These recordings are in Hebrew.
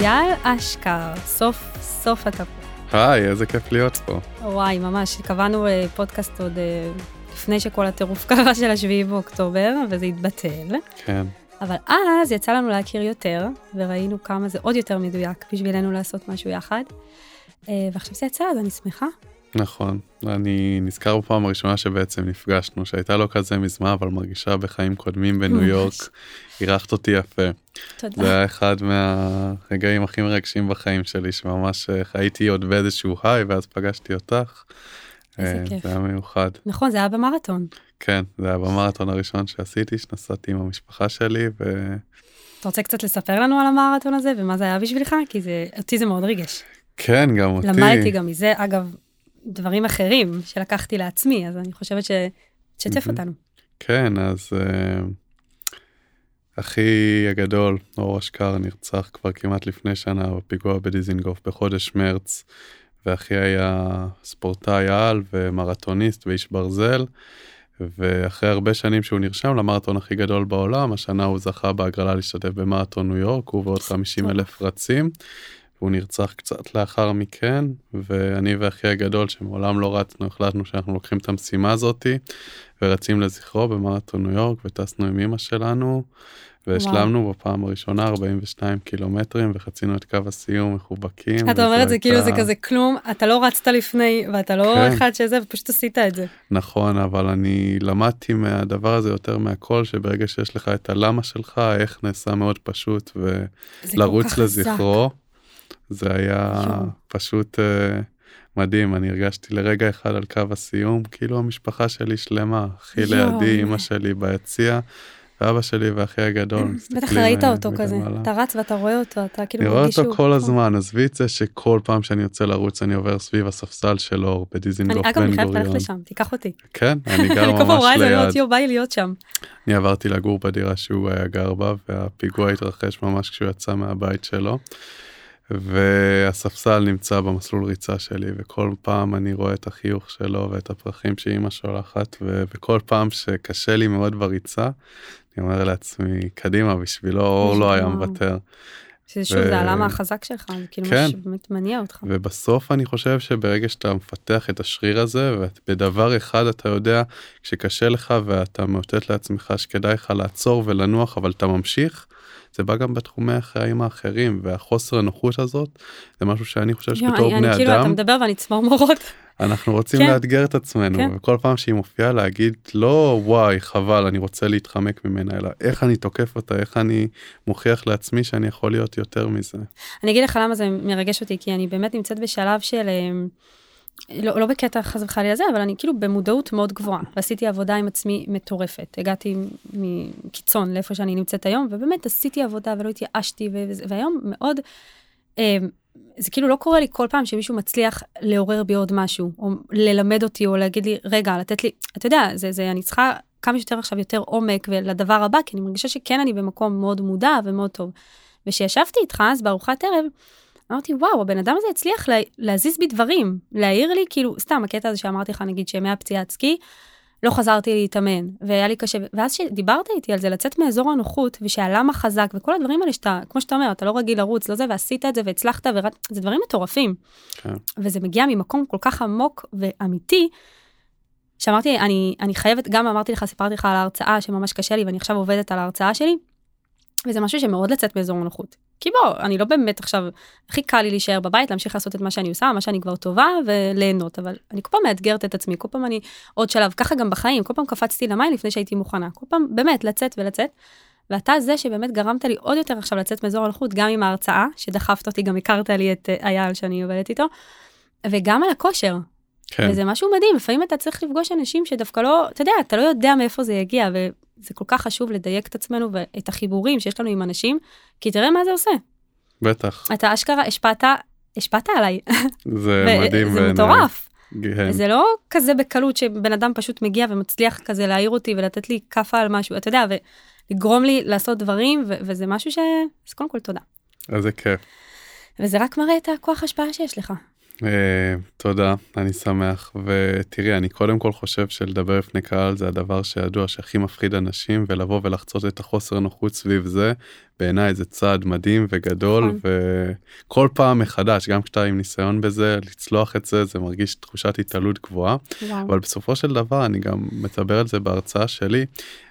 אייל אשכר, סוף סוף אתה פה. היי, איזה כיף להיות פה. וואי, ממש, קבענו אה, פודקאסט עוד אה, לפני שכל הטירוף קרה של השביעי באוקטובר, וזה התבטל. כן. אבל אז יצא לנו להכיר יותר, וראינו כמה זה עוד יותר מדויק בשבילנו לעשות משהו יחד. אה, ועכשיו זה יצא, אז אני שמחה. נכון, אני נזכר בפעם הראשונה שבעצם נפגשנו, שהייתה לא כזה מזמן, אבל מרגישה בחיים קודמים בניו ממש. יורק, אירחת אותי יפה. תודה. זה היה אחד מהרגעים הכי מרגשים בחיים שלי, שממש אה, הייתי עוד באיזשהו היי, ואז פגשתי אותך. איזה אה, כיף. זה היה מיוחד. נכון, זה היה במרתון. כן, זה היה במרתון הראשון שעשיתי, שנסעתי עם המשפחה שלי, ו... אתה רוצה קצת לספר לנו על המרתון הזה, ומה זה היה בשבילך? כי זה, אותי זה מאוד ריגש. כן, גם אותי. למדתי גם מזה, אגב, דברים אחרים שלקחתי לעצמי, אז אני חושבת שתשתף מהמם. אותנו. כן, אז uh, אחי הגדול, אור אשכר, נרצח כבר כמעט לפני שנה בפיגוע בדיזינגוף בחודש מרץ, ואחי היה ספורטאי על ומרתוניסט ואיש ברזל, ואחרי הרבה שנים שהוא נרשם למרתון הכי גדול בעולם, השנה הוא זכה בהגרלה להשתתף במרתון ניו יורק, הוא ועוד 50 אלף רצים. הוא נרצח קצת לאחר מכן, ואני ואחי הגדול שמעולם לא רצנו, החלטנו שאנחנו לוקחים את המשימה הזאתי, ורצים לזכרו במרתון ניו יורק, וטסנו עם אמא שלנו, והשלמנו בפעם הראשונה 42 קילומטרים, וחצינו את קו הסיום מחובקים. אתה אומר את זה כאילו זה כזה כלום, אתה לא רצת לפני, ואתה לא כן. אחד שזה, ופשוט עשית את זה. נכון, אבל אני למדתי מהדבר הזה יותר מהכל, שברגע שיש לך את הלמה שלך, איך נעשה מאוד פשוט, ו... זה כל לרוץ כך חזק. זה היה. פשוט uh, מדהים, אני הרגשתי לרגע אחד על קו הסיום, כאילו המשפחה שלי שלמה, אחי לידי. אמא שלי ביציע, ואבא שלי ואחי הגדול. בטח ראית אה, אותו כזה. אתה רץ ואתה רואה אותו, אתה כאילו אני רואה מרגיש אותו שהוא כל. הזמן, עזבי את זה שכל פעם שאני יוצא לרוץ אני עובר סביב הספסל של אור אני בדיזינגוף אגב, אני בן חייבת ללכת גוריון. לשם, תיקח אותי. כן, אני גר אני כל פעם רואה ממש את זה, אני ליד. בא לי להיות שם. אני עברתי לגור בדירה שהוא היה גר בה והפיגוע התרחש ממש כשהוא יצא מהבית שלו. והספסל נמצא במסלול ריצה שלי וכל פעם אני רואה את החיוך שלו ואת הפרחים שאימא שולחת ו- וכל פעם שקשה לי מאוד בריצה אני אומר לעצמי קדימה בשבילו אור לא היה. מוותר שזה שוב, זה הלמה החזק שלך, זה כאילו כן. מה שבאמת מניע אותך. ובסוף אני חושב שברגע שאתה מפתח את השריר הזה ובדבר אחד אתה יודע שקשה לך ואתה מאותת לעצמך שכדאי לך לעצור ולנוח אבל אתה ממשיך. זה בא גם בתחומי החיים האחרים והחוסר הנוחות הזאת זה משהו שאני חושב שבתור אני- בני אני כאילו, אתה אדם מדבר ואני צמרמורות. אנחנו רוצים כן. לאתגר את עצמנו כן. וכל פעם שהיא מופיעה להגיד לא וואי חבל אני רוצה להתחמק ממנה אלא איך אני תוקף אותה איך אני מוכיח לעצמי שאני יכול להיות יותר מזה. אני אגיד לך למה זה מרגש אותי, כי אני באמת נמצאת בשלב של, אמ, לא, לא בקטע חס וחלילה זה, אבל אני כאילו במודעות מאוד גבוהה, ועשיתי עבודה עם עצמי מטורפת. הגעתי מקיצון לאיפה שאני נמצאת היום, ובאמת עשיתי עבודה ולא התייאשתי, והיום מאוד, אמ, זה כאילו לא קורה לי כל פעם שמישהו מצליח לעורר בי עוד משהו, או ללמד אותי, או להגיד לי, רגע, לתת לי, אתה יודע, זה, זה, אני צריכה כמה שיותר עכשיו יותר עומק ולדבר הבא, כי אני מרגישה שכן אני במקום מאוד מודע ומאוד טוב. וכשישבתי איתך אז בארוחת ערב, אמרתי, וואו, הבן אדם הזה הצליח לה, להזיז בי דברים, להעיר לי, כאילו, סתם, הקטע הזה שאמרתי לך, נגיד, שמהפציעת סקי, לא חזרתי להתאמן, והיה לי קשה, ואז שדיברת איתי על זה, לצאת מאזור הנוחות, ושהלמה חזק, וכל הדברים האלה שאתה, כמו שאתה אומר, אתה לא רגיל לרוץ, לא זה, ועשית את זה, והצלחת, ורצ... זה דברים מטורפים. כן. וזה מגיע ממקום כל כך עמוק ואמיתי, שאמרתי, אני, אני חייבת, גם אמרתי לך, סיפרתי לך על ההרצאה שממש קשה לי, ואני עכשיו עובדת על ההרצאה שלי, וזה משהו שמאוד לצאת מאזור הנוחות. כי בוא, אני לא באמת עכשיו, הכי קל לי להישאר בבית, להמשיך לעשות את מה שאני עושה, מה שאני כבר טובה, וליהנות, אבל אני כל פעם מאתגרת את עצמי, כל פעם אני עוד שלב, ככה גם בחיים, כל פעם קפצתי למים לפני שהייתי מוכנה, כל פעם באמת לצאת ולצאת. ואתה זה שבאמת גרמת לי עוד יותר עכשיו לצאת מאזור הנוחות, גם עם ההרצאה, שדחפת אותי, גם הכרת לי את אה, אייל שאני עובדת איתו, וגם על הכושר, כן. וזה משהו מדהים, לפעמים אתה צריך לפגוש אנשים שדווקא לא, אתה יודע, אתה לא יודע מאיפה זה יגיע, וזה כל כך חשוב לדייק את עצמנו ואת החיבורים שיש לנו עם אנשים, כי תראה מה זה עושה. בטח אתה אשכרה השפעת, השפעת עליי, זה מדהים זה. מטורף. כן. זה לא כזה בקלות שבן אדם פשוט מגיע ומצליח כזה להעיר אותי ולתת לי כאפה על משהו, אתה יודע, ולגרום לי לעשות דברים, ו- וזה משהו ש... אז קודם כל תודה. איזה כיף. וזה רק מראה את הכוח השפעה שיש לך. אה, תודה, אני שמח. ותראי, אני קודם כל חושב שלדבר לפני קהל זה הדבר שידוע שהכי מפחיד אנשים, ולבוא ולחצות את החוסר נוחות סביב זה, בעיניי זה צעד מדהים וגדול, נכון. וכל פעם מחדש, גם כשאתה עם ניסיון בזה, לצלוח את זה, זה מרגיש תחושת התעלות גבוהה. וואו. אבל בסופו של דבר, אני גם מדבר על זה בהרצאה שלי,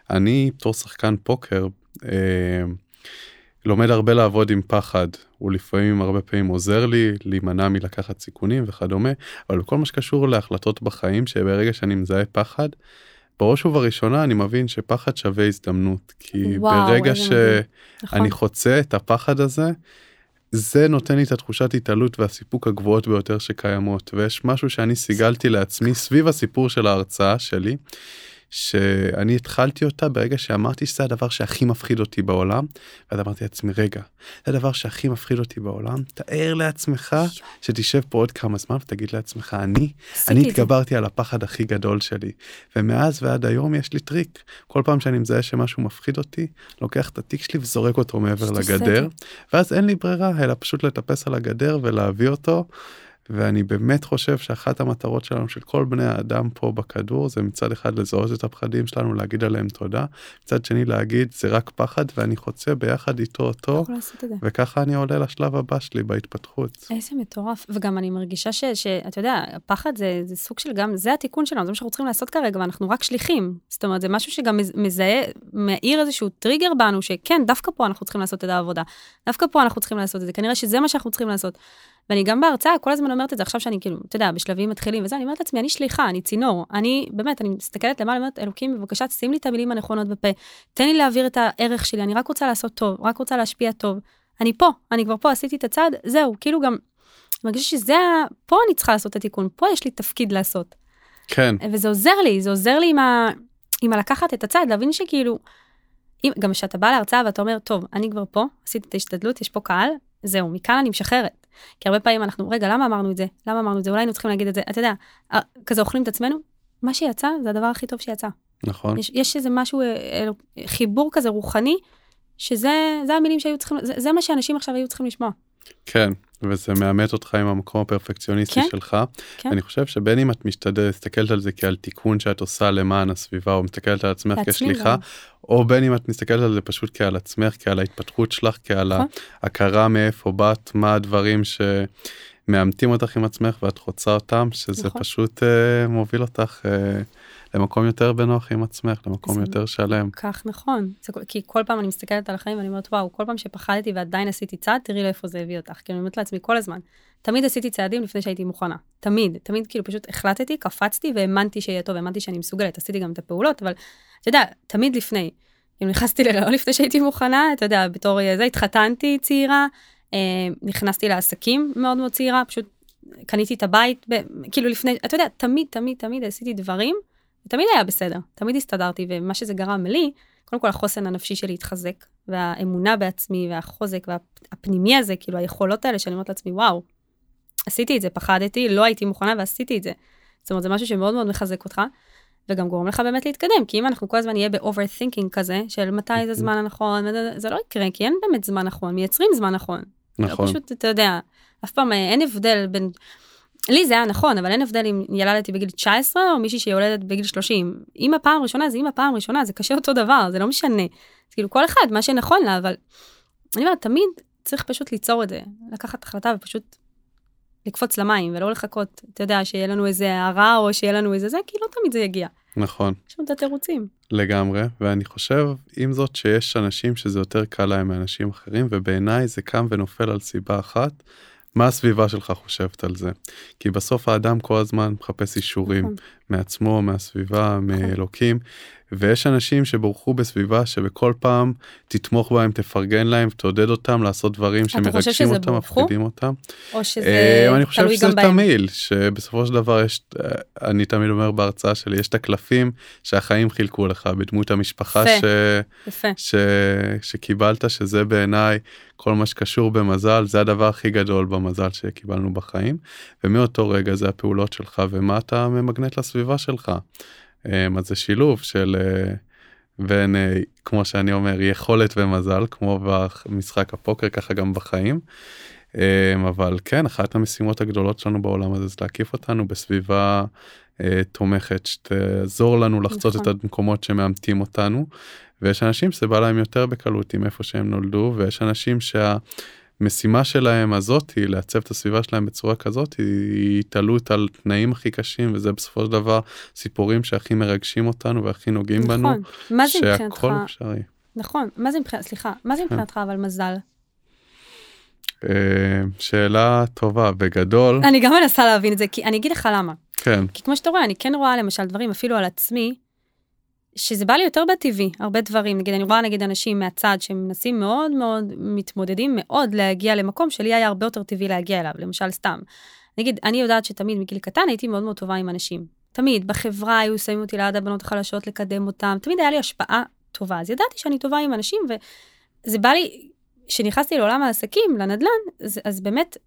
אני בתור שחקן פוקר, אה, לומד הרבה לעבוד עם פחד, הוא לפעמים הרבה פעמים עוזר לי להימנע מלקחת סיכונים וכדומה, אבל בכל מה שקשור להחלטות בחיים, שברגע שאני מזהה פחד, בראש ובראשונה אני מבין שפחד שווה הזדמנות, כי וואו, ברגע מדהים. נכון. שאני חוצה את הפחד הזה, זה נותן לי את התחושת התעלות והסיפוק הגבוהות ביותר שקיימות, ויש משהו שאני סיגלתי לעצמי סביב הסיפור של ההרצאה שלי, שאני התחלתי אותה ברגע שאמרתי שזה הדבר שהכי מפחיד אותי בעולם, ואז אמרתי לעצמי, רגע, זה הדבר שהכי מפחיד אותי בעולם, תאר לעצמך שתשב פה עוד כמה זמן ותגיד לעצמך, אני, אני. התגברתי על הפחד הכי גדול שלי, ומאז ועד היום יש לי טריק, כל פעם שאני מזהה שמשהו מפחיד אותי, לוקח את התיק שלי וזורק אותו מעבר לגדר. ואז אין לי ברירה אלא פשוט לטפס על הגדר ולהביא אותו. ואני באמת חושב שאחת המטרות שלנו של כל בני האדם פה בכדור זה מצד אחד לזהות את הפחדים שלנו להגיד עליהם תודה מצד שני להגיד זה רק פחד ואני חוצה ביחד איתו אותו. וככה אני עולה לשלב הבא שלי בהתפתחות. איזה מטורף, וגם אני מרגישה שאתה יודע, הפחד זה, זה סוג של גם, זה התיקון שלנו, זה מה שאנחנו צריכים לעשות כרגע, ואנחנו רק שליחים. זאת אומרת, זה משהו שגם מז- מזהה, מאיר איזשהו טריגר בנו, שכן, דווקא פה אנחנו צריכים לעשות את העבודה, דווקא פה אנחנו צריכים לעשות את זה, כנראה שזה מה שאנחנו צריכים לעשות. ואני גם בהרצאה כל הזמן אומרת את זה, עכשיו שאני כאילו, אתה יודע, בשלבים מתחילים וזה, אני אומרת לעצמי, אני שליחה, אני צינור, אני, באמת, אני מסתכלת למעלה, אומרת, אלוקים, בבקשה, שים לי את המילים הנכונות בפה, תן לי להעביר את הערך שלי, אני רק רוצה לעשות טוב, רק רוצה להשפיע טוב. אני פה, אני כבר פה, עשיתי את הצעד, זהו, כאילו גם, אני מרגישה שזה, פה אני צריכה לעשות את התיקון, פה יש לי תפקיד לעשות. כן, וזה עוזר לי, זה עוזר לי עם, ה, עם הלקחת את הצעד, להבין שכאילו, אם, גם כשאתה בא להרצאה ואתה אומר, טוב, אני כבר פה, עשיתי את ההשתדלות, יש פה קהל, זהו, מכאן אני משחררת. כי הרבה פעמים אנחנו, רגע, למה אמרנו את זה? למה אמרנו את זה? אולי היינו צריכים להגיד את זה, אתה יודע, כזה אוכלים את עצמנו, מה שיצא זה הדבר הכי טוב שיצא. נכון. יש, יש איזה משהו, אה, חיבור כזה רוחני, שזה זה המילים שהיו צריכים, זה, זה מה שאנשים עכשיו היו צריכים לשמוע. כן, וזה מאמת אותך עם המקום הפרפקציוניסטי כן, שלך. כן. אני חושב שבין אם את משתדלת, מסתכלת על זה כעל תיקון שאת עושה למען הסביבה, או מסתכלת על עצמך כשליחה. או בין אם את מסתכלת על זה פשוט כעל עצמך, כעל ההתפתחות שלך, כעל נכון. ההכרה מאיפה באת, מה הדברים שמאמתים אותך עם עצמך ואת חוצה אותם, שזה נכון. פשוט אה, מוביל אותך אה, למקום יותר בנוח עם עצמך, למקום יותר שלם. כך נכון. זה, כי כל פעם אני מסתכלת על החיים ואני אומרת, וואו, כל פעם שפחדתי ועדיין עשיתי צעד, תראי לאיפה זה הביא אותך. כי אני אומרת לעצמי כל הזמן, תמיד עשיתי צעדים לפני שהייתי מוכנה. תמיד, תמיד כאילו פשוט החלטתי, קפצתי והאמנתי שיהיה טוב, האמנתי שאני מסוגלת, עשיתי גם את הפעולות, אבל אתה יודע, תמיד לפני. אם נכנסתי ללא לפני שהייתי מוכנה, אתה יודע, בתור זה, התחתנתי צעירה, אה, נכנסתי לעסקים מאוד מאוד צעירה, פשוט קניתי את הבית, ב, כאילו לפני, אתה יודע, תמיד, תמיד, תמיד עשיתי דברים, ותמיד היה בסדר, תמיד הסתדרתי, ומה שזה גרם לי, קודם כל החוסן הנפשי שלי התחזק, והאמונה בעצמי, והחוזק, והפנימי הזה, כאילו היכולות האלה שאני אומרת לעצמי, וואו, עשיתי את זה, פחדתי, לא הייתי מוכנה ועשיתי את זה. זאת אומרת, זה משהו שמאוד מאוד מחזק אותך, וגם גורם לך באמת להתקדם, כי אם אנחנו כל הזמן נהיה ב-overthinking כזה, של מתי זה הזמן הנכון, וזה- זה לא יקרה, כי אין באמת זמן נכון, מייצרים זמן נכון. נכון. לא פשוט, אתה יודע, אף פעם אה, אין הבדל בין... לי זה היה נכון, אבל אין הבדל אם ילדתי בגיל 19 או מישהי שיולדת בגיל 30. אם הפעם ראשונה זה אם הפעם ראשונה, זה קשה אותו דבר, זה לא משנה. אז כאילו כל אחד, מה שנכון לה, אבל אני אומרת, תמיד צריך פשוט ליצור את זה, לקחת החלטה ופשוט לקפוץ למים ולא לחכות, אתה יודע, שיהיה לנו איזה הערה או שיהיה לנו איזה זה, כי לא תמיד זה יגיע. נכון. יש לנו את התירוצים. לגמרי, ואני חושב עם זאת שיש אנשים שזה יותר קל להם מאנשים אחרים, ובעיניי זה קם ונופל על סיבה אחת, מה הסביבה שלך חושבת על זה. כי בסוף האדם כל הזמן מחפש אישורים נכון. מעצמו, מהסביבה, מאלוקים, ויש אנשים שבורחו בסביבה שבכל פעם תתמוך בהם, תפרגן להם, תעודד אותם לעשות דברים חושב שמרגשים שזה אותם? מפחידים אותם. או שזה אה, אני חושב תלוי שזה גם בהם. תמיל, שבסופו של דבר יש, אה, אני תמיד אומר בהרצאה שלי, יש את הקלפים שהחיים חילקו לך בדמות המשפחה. ש... יפה. ש... שקיבלת, שזה בעיניי כל מה שקשור במזל, זה הדבר הכי גדול במזל שקיבלנו בחיים, ומאותו רגע זה הפעולות שלך ומה אתה ממגנט לסביבה שלך. אה, אז זה שילוב של אה, בין, אה, כמו שאני אומר, יכולת ומזל, כמו במשחק הפוקר, ככה גם בחיים. אמ, אבל כן, אחת המשימות הגדולות שלנו בעולם הזה זה להקיף אותנו בסביבה אה, תומכת שתעזור לנו לחצות נכון. את המקומות שמאמתים אותנו. ויש אנשים שזה בא להם יותר בקלות עם איפה שהם נולדו, ויש אנשים שהמשימה שלהם הזאת היא לעצב את הסביבה שלהם בצורה כזאת, היא התעלות על תנאים הכי קשים, וזה בסופו של דבר סיפורים שהכי מרגשים אותנו והכי נוגעים בנו, נכון. מה זה מבחינתך? שהכל אפשרי. נכון. מה זה מבחינתך, סליחה, מה זה כן. מבחינתך אבל מזל? אה, שאלה טובה, בגדול, אני גם מנסה להבין את זה, כי אני אגיד לך למה. כן, כי כמו שאתה רואה, אני כן רואה למשל דברים, אפילו על עצמי, שזה בא לי יותר בטבעי, הרבה דברים. נגיד, אני רואה נגיד אנשים מהצד שמנסים מאוד מאוד, מתמודדים מאוד להגיע למקום שלי היה הרבה יותר טבעי להגיע אליו, למשל סתם. נגיד, אני יודעת שתמיד מגיל קטן הייתי מאוד מאוד טובה עם אנשים. תמיד, בחברה היו שמים אותי ליד הבנות החלשות לקדם אותם, תמיד היה לי השפעה טובה. אז ידעתי שאני טובה עם אנשים, וזה בא לי, כשנכנסתי לעולם העסקים, לנדל"ן, אז, אז באמת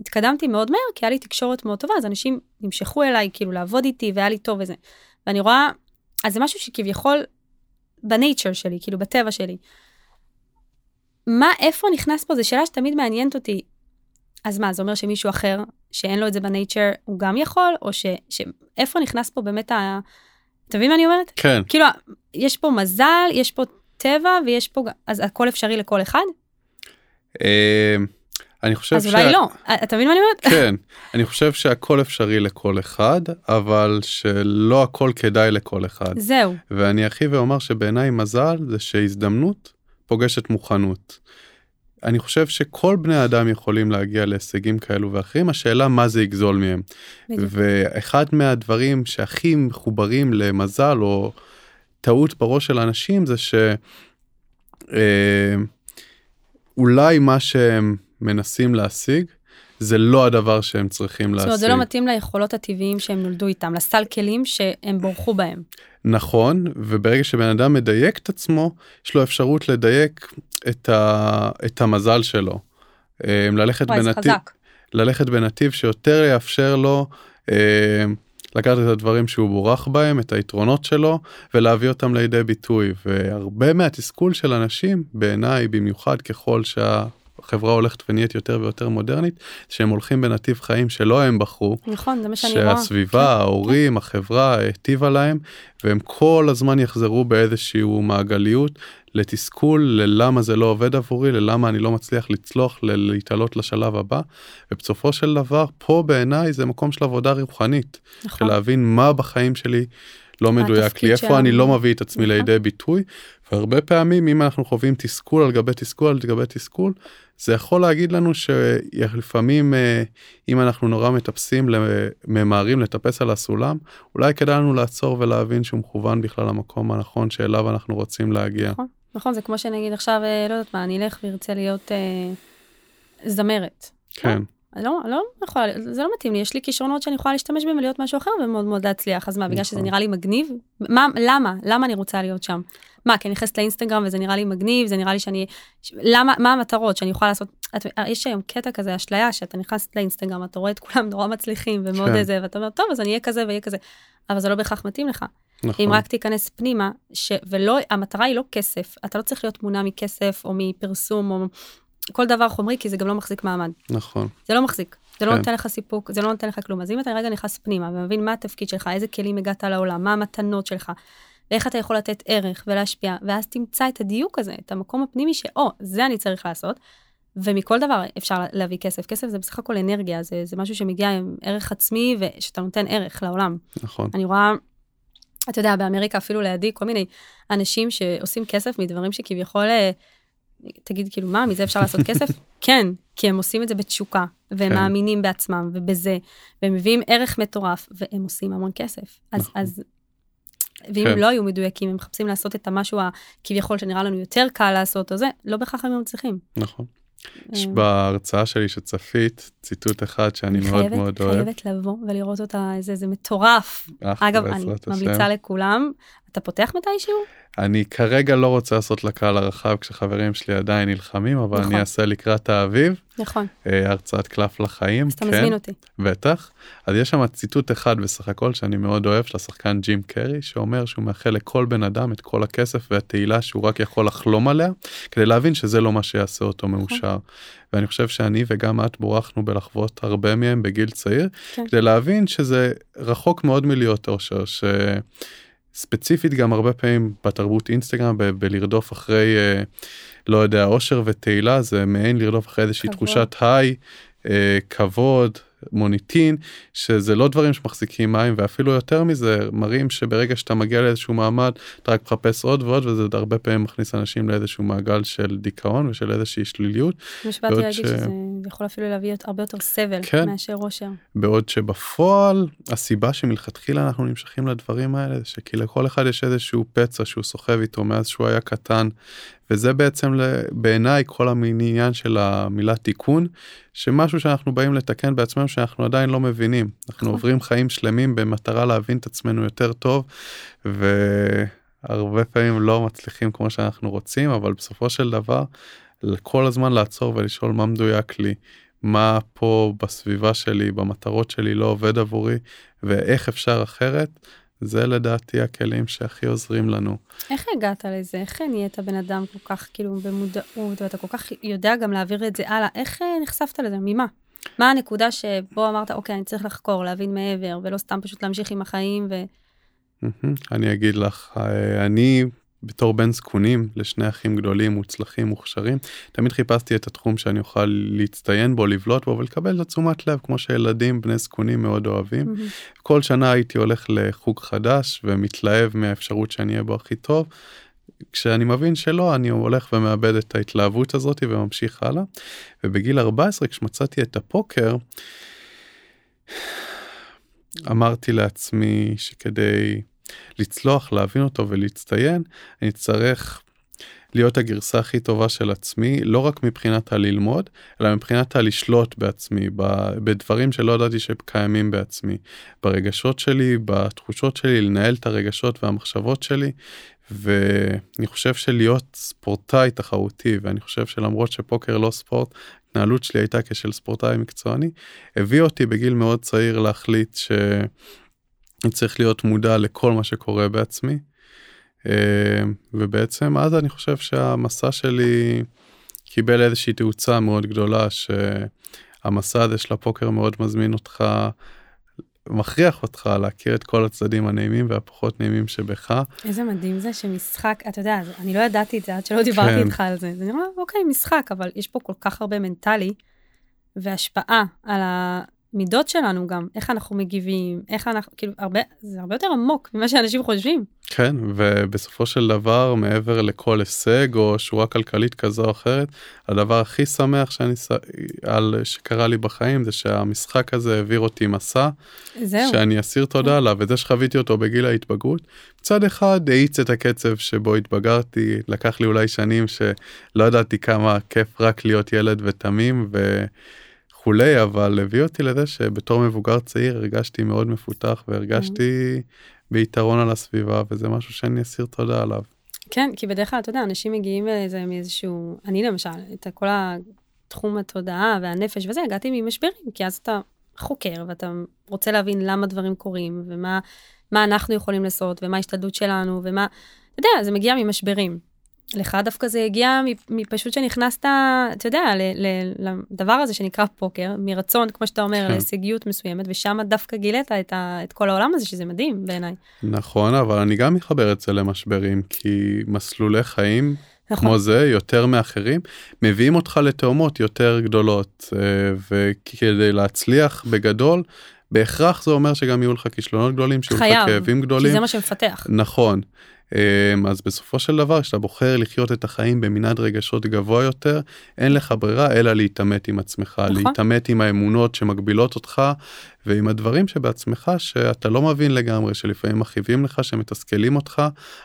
התקדמתי מאוד מהר, כי היה לי תקשורת מאוד טובה, אז אנשים נמשכו אליי, כאילו, לעבוד איתי, והיה לי טוב וזה. ואני רואה, אז זה משהו שכביכול בנייצ'ר שלי, כאילו, בטבע שלי. מה, איפה נכנס פה? זו שאלה שתמיד מעניינת אותי. אז מה, זה אומר שמישהו אחר, שאין לו את זה בנייצ'ר, הוא גם יכול? או ש... ש... איפה נכנס פה באמת ה... אתה מבין מה אני אומרת? כן, כאילו, יש פה מזל, יש פה טבע, ויש פה... אז הכל אפשרי לכל אחד? אה, אני חושב אז אולי לא. אתה מבין מה אני אומרת? כן, אני חושב שהכל אפשרי לכל אחד, אבל שלא הכל כדאי לכל אחד. זהו. ואני ארחיב ואומר שבעיניי מזל זה שהזדמנות פוגשת מוכנות. אני חושב שכל בני אדם יכולים להגיע להישגים כאלו ואחרים, השאלה מה זה יגזול מהם. בדיוק. ואחד מהדברים שהכי מחוברים למזל או טעות בראש של אנשים זה ש... אה, אולי מה שהם מנסים להשיג זה לא הדבר שהם צריכים זאת להשיג. אומרת, זה לא מתאים ליכולות הטבעיים שהם נולדו איתם, לסל כלים שהם בורחו בהם. נכון, וברגע שבן אדם מדייק את עצמו, יש לו אפשרות לדייק את, ה, את המזל שלו. אה, ללכת, וואי, בנתיב. ללכת בנתיב שיותר יאפשר לו אה, לקחת את הדברים שהוא בורח בהם, את היתרונות שלו, ולהביא אותם לידי ביטוי. והרבה מהתסכול של אנשים, בעיניי במיוחד ככל שהחברה הולכת ונהיית יותר ויותר מודרנית, שהם הולכים בנתיב חיים שלא הם בחרו, נכון, זה מה שאני רואה. שהסביבה, כן, ההורים, החברה היטיבה להם, והם כל הזמן יחזרו באיזשהו מעגליות לתסכול, ללמה זה לא עובד עבורי, ללמה אני לא מצליח לצלוח, להתעלות לשלב הבא, ובסופו של דבר, פה בעיניי זה מקום של עבודה רוחנית, של נכון. להבין מה בחיים שלי לא מדויק לי, איפה. אני לא מביא את עצמי נכון. לידי ביטוי, והרבה פעמים אם אנחנו חווים תסכול על גבי תסכול על גבי תסכול, זה יכול להגיד לנו שלפעמים אה, אם אנחנו נורא מטפסים, ממהרים לטפס על הסולם, אולי כדאי לנו לעצור ולהבין שהוא מכוון בכלל למקום הנכון שאליו אנחנו רוצים להגיע. נכון, נכון, זה כמו שנגיד עכשיו, אה, לא יודעת מה, אני אלך וארצה להיות אה, זמרת. כן, אני לא, לא יכולה, זה לא מתאים לי, יש לי כישרונות שאני יכולה להשתמש בהם ולהיות משהו אחר ומאוד מאוד להצליח. אז מה, בגלל שזה נכון. נראה לי מגניב? מה, למה? למה אני רוצה להיות שם? מה, כי אני נכנסת לאינסטגרם וזה נראה לי מגניב, זה נראה לי שאני... למה, מה המטרות שאני יכולה לעשות? את, יש היום קטע כזה, אשליה, שאתה נכנס לאינסטגרם, אתה רואה את כולם נורא מצליחים ומאוד כן. איזה, ואתה אומר, טוב, אז אני אהיה כזה ואהיה כזה. אבל זה לא בהכרח מתאים לך. נכון, אם רק תיכנס פנימה, ש... ולא, המטרה היא לא כסף, אתה לא צריך להיות מונע מכסף או מפרסום או כל דבר חומרי, כי זה גם לא מחזיק מעמד. נכון, זה לא מחזיק, זה לא כן. נותן לך סיפוק, זה לא נותן לך כלום. אז אם אתה רגע נכנס פנימה ומבין מה התפקיד שלך, איזה כלים הגעת לעולם, מה המתנות שלך, ואיך אתה יכול לתת ערך ולהשפיע, ואז תמצא את הדיוק הזה, את המקום הפנימי שאו, זה אני צריך לעשות, ומכל דבר אפשר להביא כסף. כסף זה בסך הכל אנרגיה, זה, זה משהו שמגיע עם ערך עצמי ושאתה נותן ערך לעולם. נכון, אני רואה, אתה יודע, באמריקה אפילו לידי כל מיני אנשים שעושים כסף מדברים שכביכול, אה, תגיד כאילו מה, מזה אפשר לעשות כסף? כן, כי הם עושים את זה בתשוקה, והם כן. מאמינים בעצמם ובזה, והם מביאים ערך מטורף, והם עושים המון כסף. אז, נכון. אז, ואם כן. הם לא היו מדויקים, הם מחפשים לעשות את המשהו הכביכול שנראה לנו יותר קל לעשות, או זה, לא בהכרח הם מצליחים. נכון. יש אה, בהרצאה שלי שצפית ציטוט אחד שאני מאוד חייבת, מאוד אוהב. חייבת לבוא ולראות אותה, זה, זה מטורף. אה, אגב, אני. ממליצה לכולם, אתה פותח מתישהו? אני כרגע לא רוצה לעשות לקהל הרחב כשחברים שלי עדיין נלחמים, אבל נכון. אני אעשה לקראת האביב, נכון, אה, הרצאת קלף לחיים. אז אתה כן, מזמין אותי. בטח. אז יש שם ציטוט אחד בסך הכל שאני מאוד אוהב של השחקן ג'ים קרי, שאומר שהוא מאחל לכל בן אדם את כל הכסף והתהילה שהוא רק יכול לחלום עליה, כדי להבין שזה לא מה שיעשה אותו נכון. מאושר. ואני חושב שאני וגם את בורכנו בלחוות הרבה מהם בגיל צעיר, כן. כדי להבין שזה רחוק מאוד מלהיות אושר, שספציפית גם הרבה פעמים בתרבות אינסטגרם, ב- בלרדוף אחרי, אה, לא יודע, אושר ותהילה, זה מעין לרדוף אחרי איזושהי כבוד. תחושת היי, אה, כבוד, מוניטין, שזה לא דברים שמחזיקים מים, ואפילו יותר מזה, מראים שברגע שאתה מגיע לאיזשהו מעמד, אתה רק מחפש עוד ועוד, וזה הרבה פעמים מכניס אנשים לאיזשהו מעגל של דיכאון ושל איזושהי שליליות. בעוד להגיד ש- שזה יכול אפילו להביא הרבה יותר סבל כן. מאשר אושר. בעוד שבפועל הסיבה שמלכתחילה אנחנו נמשכים לדברים האלה שכי לכל אחד יש איזשהו פצע שהוא סוחב איתו מאז שהוא היה קטן וזה בעצם בעיניי כל העניין של המילה תיקון שמשהו שאנחנו באים לתקן בעצמנו שאנחנו עדיין לא מבינים אנחנו נכון. עוברים חיים שלמים במטרה להבין את עצמנו יותר טוב והרבה פעמים לא מצליחים כמו שאנחנו רוצים אבל בסופו של דבר כל הזמן לעצור ולשאול מה מדויק לי מה פה בסביבה שלי, במטרות שלי לא עובד עבורי, ואיך אפשר אחרת, זה לדעתי הכלים שהכי עוזרים לנו. איך הגעת לזה? איך נהיית בן אדם כל כך כאילו במודעות, ואתה כל כך יודע גם להעביר את זה הלאה? איך אה, נחשפת לזה? ממה? מה הנקודה שבו אמרת, אוקיי, אני צריך לחקור, להבין מעבר, ולא סתם פשוט להמשיך עם החיים ו... אני אגיד לך, אה, אני בתור בן זקונים לשני אחים גדולים, מוצלחים, מוכשרים, תמיד חיפשתי את התחום שאני אוכל להצטיין בו, לבלוט בו ולקבל את תשומת לב כמו שילדים בני זקונים מאוד אוהבים. מהמם. כל שנה הייתי הולך לחוג חדש ומתלהב מהאפשרות שאני אהיה בו הכי טוב. כשאני מבין שלא אני הולך ומאבד את ההתלהבות הזאת וממשיך הלאה. ובגיל 14 כשמצאתי את הפוקר אמרתי לעצמי שכדי לצלוח להבין אותו ולהצטיין אני אצטרך להיות הגרסה הכי טובה של עצמי לא רק מבחינת הללמוד אלא מבחינת הלשלוט בעצמי בדברים שלא ידעתי שקיימים בעצמי. ברגשות שלי בתחושות שלי לנהל את הרגשות והמחשבות שלי ואני חושב שלהיות ספורטאי תחרותי ואני חושב שלמרות שפוקר לא ספורט ההתנהלות שלי הייתה כשל ספורטאי מקצועני הביא אותי בגיל מאוד צעיר להחליט שאני צריך להיות מודע לכל מה שקורה בעצמי. אה, ובעצם אז אני חושב שהמסע שלי קיבל איזושהי תאוצה מאוד גדולה שהמסע הזה של הפוקר מאוד מזמין אותך מכריח אותך להכיר את כל הצדדים הנעימים והפחות נעימים שבך. איזה מדהים זה שמשחק, אתה יודע, אני לא ידעתי את זה עד שלא דיברתי כן. איתך על זה. זה נראה, אוקיי, משחק, אבל יש פה כל כך הרבה מנטלי והשפעה על המידות שלנו גם, איך אנחנו מגיבים, איך אנחנו, כאילו, הרבה, זה הרבה יותר עמוק ממה שאנשים חושבים. כן, ובסופו של דבר, מעבר לכל הישג או שורה כלכלית כזו או אחרת, הדבר הכי שמח שאני, על, שקרה לי בחיים זה שהמשחק הזה העביר אותי מסע, זהו. שאני אסיר תודה עליו, וזה שחוויתי אותו בגיל ההתבגרות, מצד אחד האיץ את הקצב שבו התבגרתי, לקח לי אולי שנים שלא ידעתי כמה כיף רק להיות ילד ותמים וכולי, אבל הביא אותי לזה שבתור מבוגר צעיר הרגשתי מאוד מפותח והרגשתי ביתרון על הסביבה, וזה משהו שאני אסיר תודה עליו. כן, כי בדרך כלל, אתה יודע, אנשים מגיעים לזה מאיזשהו, אני למשל, את כל התחום התודעה והנפש וזה, הגעתי ממשברים, כי אז אתה חוקר ואתה רוצה להבין למה דברים קורים, ומה מה אנחנו יכולים לעשות, ומה ההשתדלות שלנו, ומה, אתה יודע, זה מגיע ממשברים. לך דווקא זה הגיע מפשוט שנכנסת, אתה יודע, לדבר הזה שנקרא פוקר, מרצון, כמו שאתה אומר, כן. להישגיות מסוימת, ושם דווקא גילית את, ה, את כל העולם הזה, שזה מדהים בעיניי. נכון, אבל אני גם מחבר את זה למשברים, כי מסלולי חיים נכון, כמו זה יותר מאחרים מביאים אותך לתאומות יותר גדולות אה, וכדי להצליח בגדול בהכרח זה אומר שגם יהיו לך כישלונות גדולים שיהיו לך חייב, כאבים כי גדולים זה מה שמפתח. נכון אז בסופו של דבר כשאתה בוחר לחיות את החיים במנעד רגשות גבוה יותר אין לך ברירה אלא להתעמת עם עצמך נכון. להתעמת עם האמונות שמגבילות אותך ועם הדברים שבעצמך שאתה לא מבין לגמרי שלפעמים מכאיבים לך שמתסכלים אותך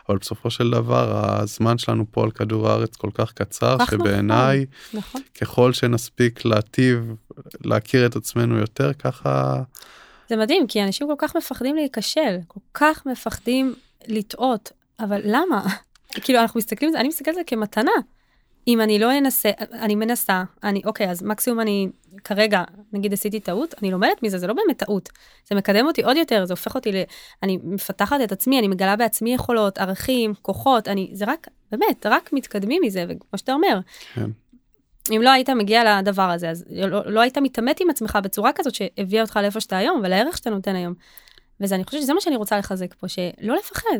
אבל בסופו של דבר הזמן שלנו פה על כדור הארץ כל כך קצר כך שבעיניי נכון. ככל שנספיק להטיב להכיר את עצמנו יותר ככה זה מדהים, כי אנשים כל כך מפחדים להיכשל, כל כך מפחדים לטעות. אבל למה? כאילו, אנחנו מסתכלים על זה, אני מסתכלת על זה כמתנה. אם אני לא אנסה, אני מנסה, אני, אוקיי, אז מקסימום אני כרגע, נגיד עשיתי טעות, אני לומדת מזה, זה לא באמת טעות. זה מקדם אותי עוד יותר, זה הופך אותי ל... אני מפתחת את עצמי, אני מגלה בעצמי יכולות, ערכים, כוחות, אני, זה רק, באמת, רק מתקדמים מזה, וכמו שאתה אומר, כן. אם לא היית מגיע לדבר הזה, אז לא, לא היית מתעמת עם עצמך בצורה כזאת שהביאה אותך לאיפה שאתה היום, ולערך שאתה נותן היום. וזה, אני חושבת שזה מה שאני רוצה לחזק פה, שלא לפחד.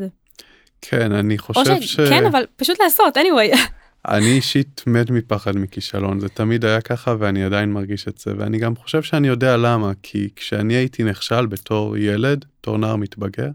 כן, אני חושב ש... כן, אבל פשוט לעשות, anyway. אני אישית מת מפחד מכישלון, זה תמיד היה ככה ואני עדיין מרגיש את זה, ואני גם חושב שאני יודע למה, כי כשאני הייתי נכשל בתור ילד, בתור נער מתבגר,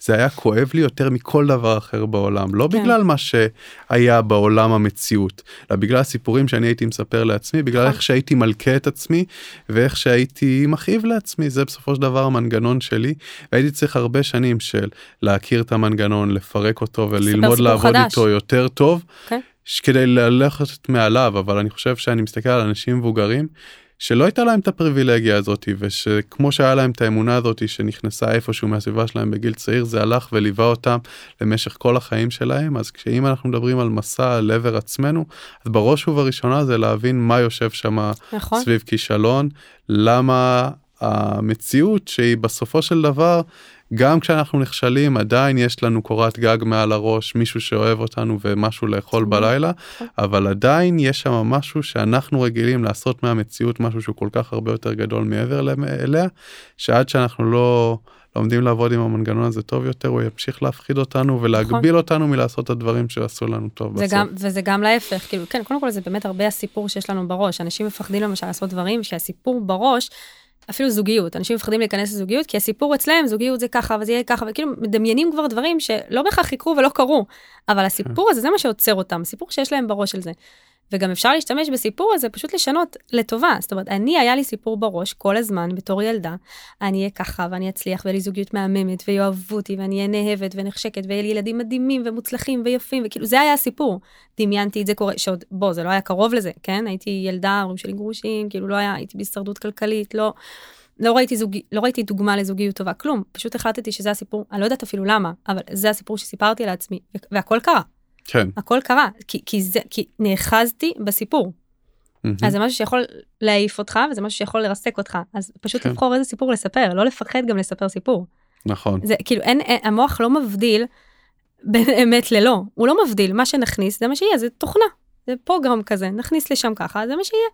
זה היה כואב לי יותר מכל דבר אחר בעולם, לא כן. בגלל מה שהיה בעולם המציאות, אלא בגלל הסיפורים שאני הייתי מספר לעצמי, בגלל נכון. איך שהייתי מלכה את עצמי, ואיך שהייתי מכאיב לעצמי, זה בסופו של דבר המנגנון שלי, והייתי צריך הרבה שנים של להכיר את המנגנון, לפרק אותו וללמוד לעבוד חדש. איתו יותר טוב. Okay. כדי ללכת מעליו אבל אני חושב שאני מסתכל על אנשים מבוגרים שלא הייתה להם את הפריבילגיה הזאת ושכמו שהיה להם את האמונה הזאת שנכנסה איפשהו מהסביבה שלהם בגיל צעיר זה הלך וליווה אותם למשך כל החיים שלהם אז כשאם אנחנו מדברים על מסע לעבר עצמנו אז בראש ובראשונה זה להבין מה יושב שם נכון. סביב כישלון למה המציאות שהיא בסופו של דבר גם כשאנחנו נכשלים עדיין יש לנו קורת גג מעל הראש מישהו שאוהב אותנו ומשהו לאכול נכון. בלילה אבל עדיין יש שם משהו שאנחנו רגילים לעשות מהמציאות משהו שהוא כל כך הרבה יותר גדול מעבר אליה שעד שאנחנו לא לומדים לעבוד עם המנגנון הזה טוב יותר הוא ימשיך להפחיד אותנו ולהגביל נכון. אותנו מלעשות את הדברים שעשו לנו טוב בסוף. גם, וזה גם להפך כאילו כן קודם כל זה באמת הרבה הסיפור שיש לנו בראש אנשים מפחדים למשל לעשות דברים שהסיפור בראש. אפילו זוגיות, אנשים מפחדים להיכנס לזוגיות, כי הסיפור אצלם, זוגיות זה ככה וזה יהיה ככה, וכאילו מדמיינים כבר דברים שלא בהכרח יקרו ולא קרו, אבל הסיפור הזה זה מה שעוצר אותם, סיפור שיש להם בראש על זה. וגם אפשר להשתמש בסיפור הזה פשוט לשנות לטובה. זאת אומרת, אני, היה לי סיפור בראש כל הזמן בתור ילדה, אני אהיה ככה ואני אצליח ויהיה לי זוגיות מהממת ויאהבו אותי ואני אהיה נאהבת ונחשקת ויהיה לי ילדים מדהימים ומוצלחים ויפים וכאילו זה היה הסיפור. דמיינתי את זה קורה, שעוד, בוא, זה לא היה קרוב לזה, כן? הייתי ילדה, ההורים שלי גרושים, כאילו לא היה, הייתי בהישרדות כלכלית, לא... לא ראיתי, זוג, לא ראיתי דוגמה לזוגיות טובה, כלום. פשוט החלטתי שזה הסיפור, אני לא יודעת אפילו למה, אבל זה הסיפור שסיפרתי לעצמי, והכל קרה. כן. הכל קרה, כי, כי, זה, כי נאחזתי בסיפור. Mm-hmm. אז זה משהו שיכול להעיף אותך, וזה משהו שיכול לרסק אותך. אז פשוט כן. לבחור איזה סיפור לספר, לא לפחד גם לספר סיפור. נכון. זה כאילו, אין, אין, המוח לא מבדיל בין אמת ללא, הוא לא מבדיל, מה שנכניס זה מה שיהיה, זה תוכנה, זה פרוגרם כזה, נכניס לשם ככה, זה מה שיהיה.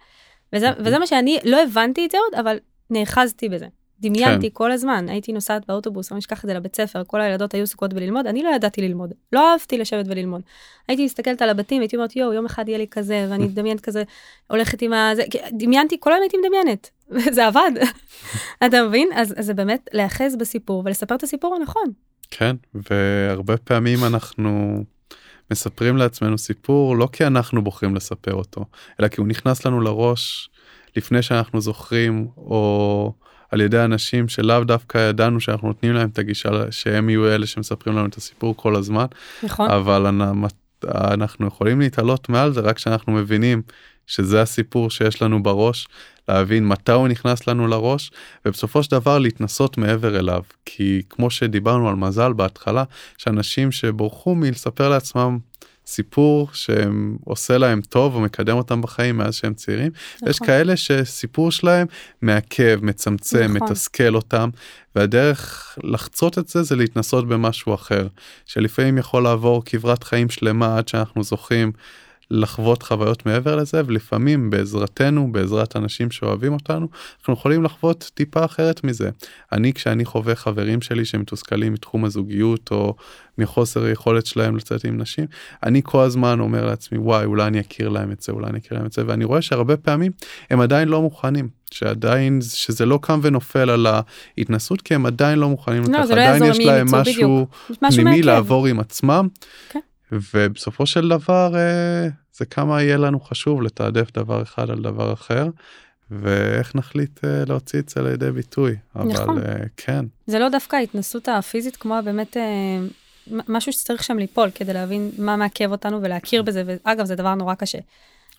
וזה, mm-hmm. וזה מה שאני לא הבנתי את זה עוד, אבל נאחזתי בזה. דמיינתי כן. כל הזמן, הייתי נוסעת באוטובוס, אני אשכח את זה לבית ספר, כל הילדות היו עסוקות בללמוד, אני לא ידעתי ללמוד, לא אהבתי לשבת וללמוד. הייתי מסתכלת על הבתים, הייתי אומרת, יואו, יום אחד יהיה לי כזה, ואני מדמיינת כזה, הולכת עם ה... דמיינתי, כל היום הייתי מדמיינת, וזה עבד. אתה מבין? אז, אז זה באמת להיאחז בסיפור ולספר את הסיפור הנכון. כן, והרבה פעמים אנחנו מספרים לעצמנו סיפור לא כי אנחנו בוחרים לספר אותו, אלא כי הוא נכנס לנו לראש לפני שאנחנו זוכרים, או... על ידי אנשים שלאו דווקא ידענו שאנחנו נותנים להם את הגישה שהם יהיו אלה שמספרים לנו את הסיפור כל הזמן. נכון. אבל אנחנו יכולים להתעלות מעל זה רק כשאנחנו מבינים שזה הסיפור שיש לנו בראש, להבין מתי הוא נכנס לנו לראש, ובסופו של דבר להתנסות מעבר אליו. כי כמו שדיברנו על מזל בהתחלה, שאנשים שבורחו מלספר לעצמם סיפור שעושה להם טוב ומקדם אותם בחיים מאז שהם צעירים. נכון. יש כאלה שסיפור שלהם מעכב, מצמצם, נכון. מתסכל אותם, והדרך לחצות את זה זה להתנסות במשהו אחר, שלפעמים יכול לעבור כברת חיים שלמה עד שאנחנו זוכים לחוות חוויות מעבר לזה ולפעמים בעזרתנו בעזרת אנשים שאוהבים אותנו אנחנו יכולים לחוות טיפה אחרת מזה. אני כשאני חווה חברים שלי שמתוסכלים מתחום הזוגיות או מחוסר היכולת שלהם לצאת עם נשים אני כל הזמן אומר לעצמי וואי אולי אני אכיר להם את זה אולי אני אכיר להם את זה ואני רואה שהרבה פעמים הם עדיין לא מוכנים שעדיין שזה לא קם ונופל על ההתנסות כי הם עדיין לא מוכנים לא, לכך לא עדיין יש להם משהו פנימי לעבור עם עצמם. Okay. ובסופו של דבר אה, זה כמה יהיה לנו חשוב לתעדף דבר אחד על דבר אחר. ואיך נחליט uh, להוציא את זה לידי ביטוי. אבל נכון. uh, כן. זה לא דווקא ההתנסות הפיזית כמו באמת משהו שצריך שם ליפול כדי להבין מה מעכב אותנו ולהכיר בזה, ואגב זה דבר נורא קשה.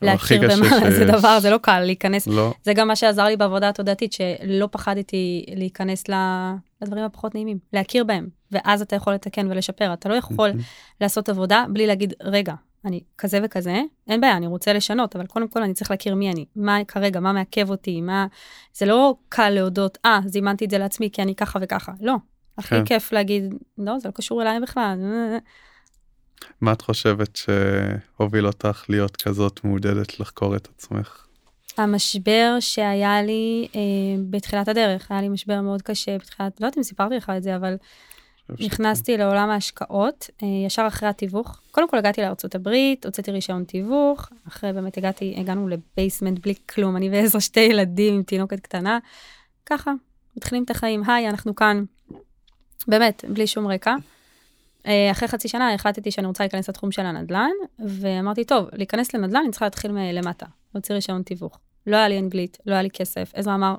להכיר במה. זה דבר, זה לא קל להיכנס. לא. זה גם מה שעזר לי בעבודה התודעתית, שלא פחדתי להיכנס ל... לדברים הפחות נעימים, להכיר בהם, ואז אתה יכול לתקן ולשפר. אתה לא יכול לעשות עבודה בלי להגיד, רגע, אני כזה וכזה, אין בעיה, אני רוצה לשנות, אבל קודם כל אני צריך להכיר מי אני, מה כרגע, מה מעכב אותי, מה... זה לא קל להודות, אה, ah, זימנתי את זה לעצמי כי אני ככה וככה, לא. הכי כן. כיף להגיד, לא, זה לא קשור אליי בכלל. מה את חושבת שהוביל אותך להיות כזאת מעודדת לחקור את עצמך? המשבר שהיה לי אה, בתחילת הדרך, היה לי משבר מאוד קשה בתחילת, לא יודעת אם סיפרתי לך את זה, אבל נכנסתי לעולם ההשקעות, אה, ישר אחרי התיווך. קודם כל הגעתי לארצות הברית, הוצאתי רישיון תיווך, אחרי באמת הגעתי, הגענו לבייסמנט בלי כלום, אני ועזר שתי ילדים עם תינוקת קטנה. ככה, מתחילים את החיים, היי, אנחנו כאן. באמת, בלי שום רקע. אה, אחרי חצי שנה החלטתי שאני רוצה להיכנס לתחום של הנדל"ן, ואמרתי, טוב, להיכנס לנדל"ן אני צריכה להתחיל מלמטה, להוציא רישיון תיווך. לא היה לי אנגלית, לא היה לי כסף. עזרא אמר,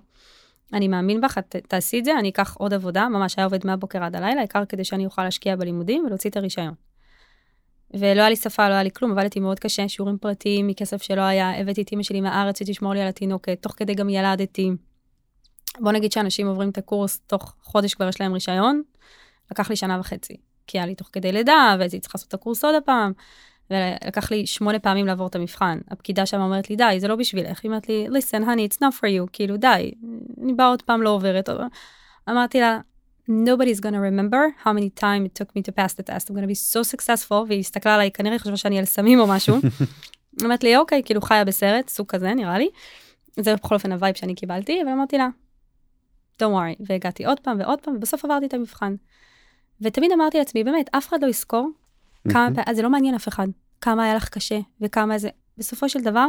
אני מאמין בך, את תעשי את זה, אני אקח עוד עבודה, ממש היה עובד מהבוקר עד הלילה, העיקר כדי שאני אוכל להשקיע בלימודים ולהוציא את הרישיון. ולא היה לי שפה, לא היה לי כלום, עבדתי מאוד קשה, שיעורים פרטיים מכסף שלא היה, הבאתי את אמא שלי מהארץ שתשמור לי על התינוקת, תוך כדי גם ילדתי. בוא נגיד שאנשים עוברים את הקורס, תוך חודש כבר יש להם רישיון, לקח לי שנה וחצי, כי היה לי תוך כדי לידה, והייתי צריכה לעשות את הקורס עוד הפעם, ולקח לי שמונה פעמים לעבור את המבחן. הפקידה שם אומרת לי, די, זה לא בשבילך. היא אומרת לי, listen, honey, it's not for you, כאילו, די, אני באה עוד פעם לא עוברת. אמרתי לה, nobody's gonna remember how many time it took me to pass the test, I'm gonna be so successful, והיא הסתכלה עליי, כנראה חשבה שאני על סמים או משהו. אמרה לי, אוקיי, כאילו חיה בסרט, סוג כזה, נראה לי. זה בכל אופן ה vibe שאני קיבלתי, ואמרתי לה, don't worry, והגעתי עוד פעם ועוד פעם, ובסוף עברתי את המבחן. ותמיד אמרתי לעצמי, באמת, אף אחד לא יזכור כמה פעמים, זה לא מעניין אף אחד, כמה היה לך קשה וכמה זה, בסופו של דבר,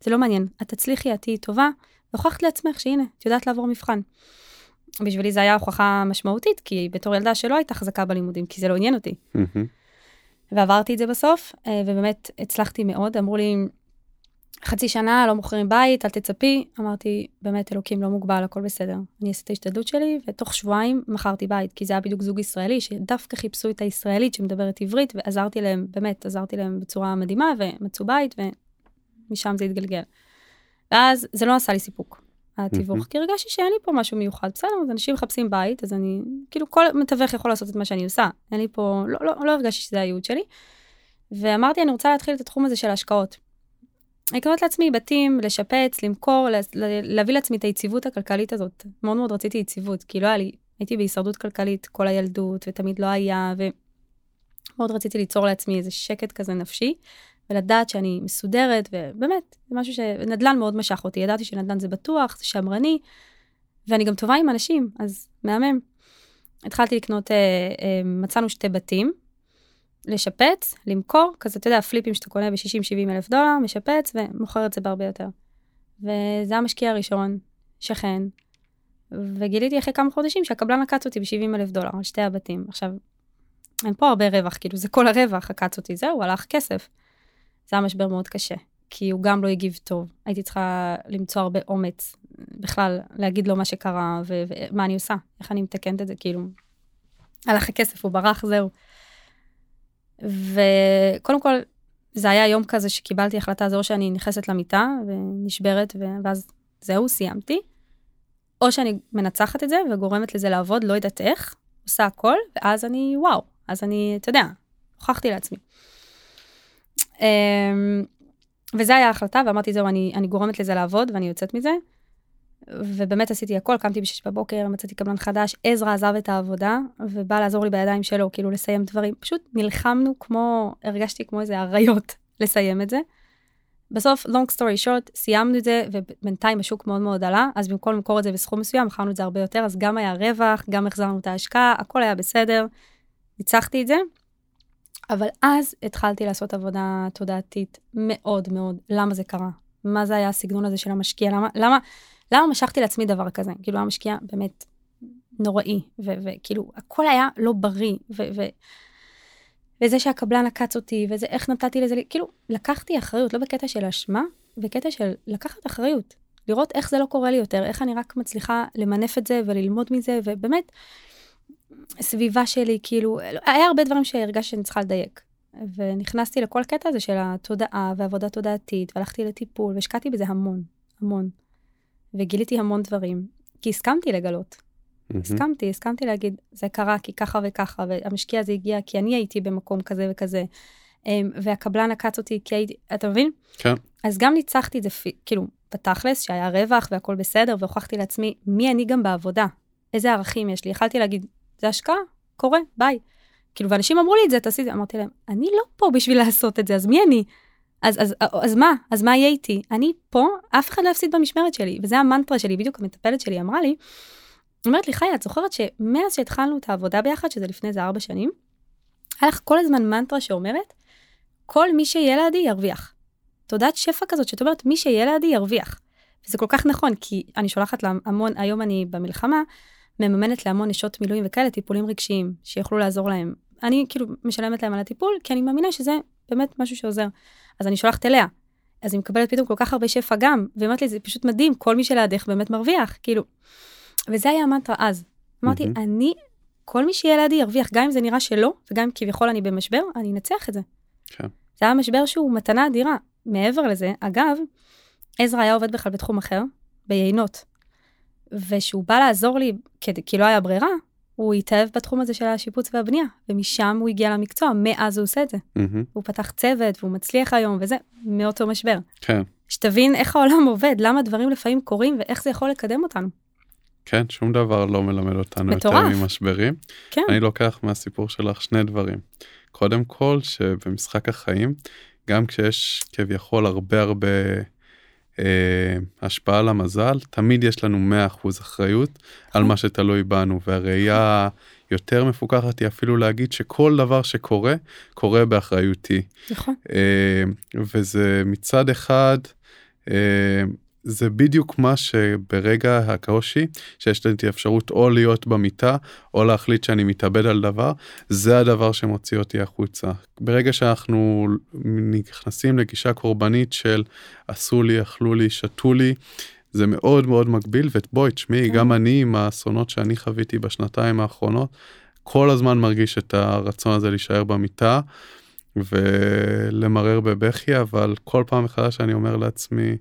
זה לא מעניין. את תצליחי, את תהיי טובה, והוכחת לעצמך שהנה, את יודעת לעבור מבחן. בשבילי זה היה הוכחה משמעותית, כי בתור ילדה שלא הייתה חזקה בלימודים, כי זה לא עניין אותי. ועברתי את זה בסוף, אה, ובאמת הצלחתי מאוד, אמרו לי, חצי שנה לא מוכרים בית, אל תצפי. אמרתי, באמת, אלוקים לא מוגבל, הכל בסדר. אני אעשה את ההשתדלות שלי, ותוך שבועיים מכרתי בית, כי זה היה בדיוק זוג ישראלי, שדווקא חיפשו את הישראלית שמדברת עברית, ועזרתי להם, באמת, עזרתי להם בצורה מדהימה, ומצאו בית, ומשם זה התגלגל. ואז זה לא עשה לי סיפוק, התיווך, כי הרגשתי שאין לי פה משהו מיוחד. בסדר, אז אנשים מחפשים בית, אז אני, כאילו, כל מתווך יכול לעשות את מה שאני עושה. אין לי פה, לא, לא, לא הרגשתי שזה הייעוד שלי. ואמרתי, אני רוצה להתחיל את התחום הזה של ההשקעות. לקנות לעצמי בתים, לשפץ, למכור, להביא לעצמי את היציבות הכלכלית הזאת. מאוד מאוד רציתי יציבות, כי לא היה לי, הייתי בהישרדות כלכלית כל הילדות, ותמיד לא היה, ומאוד רציתי ליצור לעצמי איזה שקט כזה נפשי, ולדעת שאני מסודרת, ובאמת, זה משהו שנדל"ן מאוד משך אותי. ידעתי שנדל"ן זה בטוח, זה שמרני, ואני גם טובה עם אנשים, אז מהמם. התחלתי לקנות, אה, אה, מצאנו שתי בתים, לשפץ, למכור, כזה, אתה יודע, פליפים שאתה קונה ב-60-70 אלף דולר, משפץ ומוכר את זה בהרבה יותר. וזה המשקיע הראשון, שכן, וגיליתי אחרי כמה חודשים שהקבלן עקץ אותי ב-70 אלף דולר על שתי הבתים. עכשיו, אין פה הרבה רווח, כאילו זה כל הרווח עקץ אותי, זהו, הלך כסף. זה היה משבר מאוד קשה, כי הוא גם לא הגיב טוב. הייתי צריכה למצוא הרבה אומץ, בכלל, להגיד לו מה שקרה ומה אני עושה, איך אני מתקנת את זה, כאילו, הלך הכסף, הוא ברח, זהו. וקודם כל, זה היה יום כזה שקיבלתי החלטה, זה או שאני נכנסת למיטה ונשברת, ואז זהו, סיימתי. או שאני מנצחת את זה וגורמת לזה לעבוד, לא יודעת איך, עושה הכל, ואז אני, וואו, אז אני, אתה יודע, הוכחתי לעצמי. אמ, וזה היה ההחלטה, ואמרתי, זהו, אני, אני גורמת לזה לעבוד ואני יוצאת מזה. ובאמת עשיתי הכל, קמתי בשש בבוקר, מצאתי קבלן חדש, עזרא עזב את העבודה, ובא לעזור לי בידיים שלו, כאילו לסיים דברים. פשוט נלחמנו כמו, הרגשתי כמו איזה אריות לסיים את זה. בסוף, long story short, סיימנו את זה, ובינתיים השוק מאוד מאוד עלה, אז במקום למכור את זה בסכום מסוים, מכרנו את זה הרבה יותר, אז גם היה רווח, גם החזרנו את ההשקעה, הכל היה בסדר, ניצחתי את זה. אבל אז התחלתי לעשות עבודה תודעתית מאוד מאוד, למה זה קרה? מה זה היה הסגנון הזה של המשקיע? למה, למה, למה משכתי לעצמי דבר כזה? כאילו, היה משקיע באמת נוראי, וכאילו, הכל היה לא בריא, וזה שהקבלן עקץ אותי, וזה איך נתתי לזה, כאילו, לקחתי אחריות, לא בקטע של אשמה, בקטע של לקחת אחריות. לראות איך זה לא קורה לי יותר, איך אני רק מצליחה למנף את זה וללמוד מזה, ובאמת, סביבה שלי, כאילו, היה הרבה דברים שהרגשתי שאני צריכה לדייק. ונכנסתי לכל קטע הזה של התודעה ועבודה תודעתית, והלכתי לטיפול, והשקעתי בזה המון, המון. וגיליתי המון דברים, כי הסכמתי לגלות. הסכמתי, הסכמתי להגיד, זה קרה כי ככה וככה, והמשקיע הזה הגיע כי אני הייתי במקום כזה וכזה, אמ, והקבלן עקץ אותי כי הייתי, אתה מבין? כן. אז גם ניצחתי את זה, כאילו, בתכלס, שהיה רווח והכל בסדר, והוכחתי לעצמי מי אני גם בעבודה, איזה ערכים יש לי. יכלתי להגיד, זה השקעה, קורה, ביי. כאילו, ואנשים אמרו לי את זה, תעשי את זה. אמרתי להם, אני לא פה בשביל לעשות את זה, אז מי אני? אז, אז, אז מה? אז מה יהיה איתי? אני פה, אף אחד לא יפסיד במשמרת שלי, וזה המנטרה שלי, בדיוק המטפלת שלי אמרה לי, אומרת לי, חיה, את זוכרת שמאז שהתחלנו את העבודה ביחד, שזה לפני איזה ארבע שנים, היה לך כל הזמן מנטרה שאומרת, כל מי שיהיה לידי ירוויח. תודעת שפע כזאת שאת אומרת, מי שיהיה לידי ירוויח. וזה כל כך נכון, כי אני שולחת להמון, היום אני במלחמה, מממנת להמון נשות מילואים וכאלה טיפולים רגשיים, שיוכלו לעזור להם. אני כאילו משלמת להם על הטיפול, כי אני מאמינה שזה באמת משהו שעוזר. אז אני שולחת אליה. אז היא מקבלת פתאום כל כך הרבה שפע גם, והיא אומרת לי, זה פשוט מדהים, כל מי שלידך באמת מרוויח, כאילו. וזה היה המנטרה אז. אמרתי, mm-hmm. אני, כל מי שיהיה לידי ירוויח, גם אם זה נראה שלא, וגם אם כביכול אני במשבר, אני אנצח את זה. כן. זה היה משבר שהוא מתנה אדירה. מעבר לזה, אגב, עזרא היה עובד בכלל בתחום אחר, ביינות. ושהוא בא לעזור לי, כי, כי לא היה ברירה, הוא התאהב בתחום הזה של השיפוץ והבנייה, ומשם הוא הגיע למקצוע, מאז הוא עושה את זה. Mm-hmm. הוא פתח צוות, והוא מצליח היום, וזה, מאותו משבר. כן. שתבין איך העולם עובד, למה דברים לפעמים קורים, ואיך זה יכול לקדם אותנו. כן, שום דבר לא מלמד אותנו מטורף. יותר ממשברים. כן. אני לוקח מהסיפור שלך שני דברים. קודם כל, שבמשחק החיים, גם כשיש כביכול הרבה הרבה השפעה על המזל, תמיד יש לנו 100% אחריות על מה שתלוי בנו, והראייה יותר מפוקחת היא אפילו להגיד שכל דבר שקורה, קורה באחריותי. נכון. אה, וזה מצד אחד, אה, זה בדיוק מה שברגע הקושי, שיש לי את האפשרות או להיות במיטה, או להחליט שאני מתאבד על דבר, זה הדבר שמוציא אותי החוצה. ברגע שאנחנו נכנסים לגישה קורבנית של עשו לי, אכלו לי, שתו לי, זה מאוד מאוד מגביל, ובואי, תשמעי, כן. גם אני עם האסונות שאני חוויתי בשנתיים האחרונות, כל הזמן מרגיש את הרצון הזה להישאר במיטה. ולמרר בבכי, אבל כל פעם מחדש אני אומר לעצמי,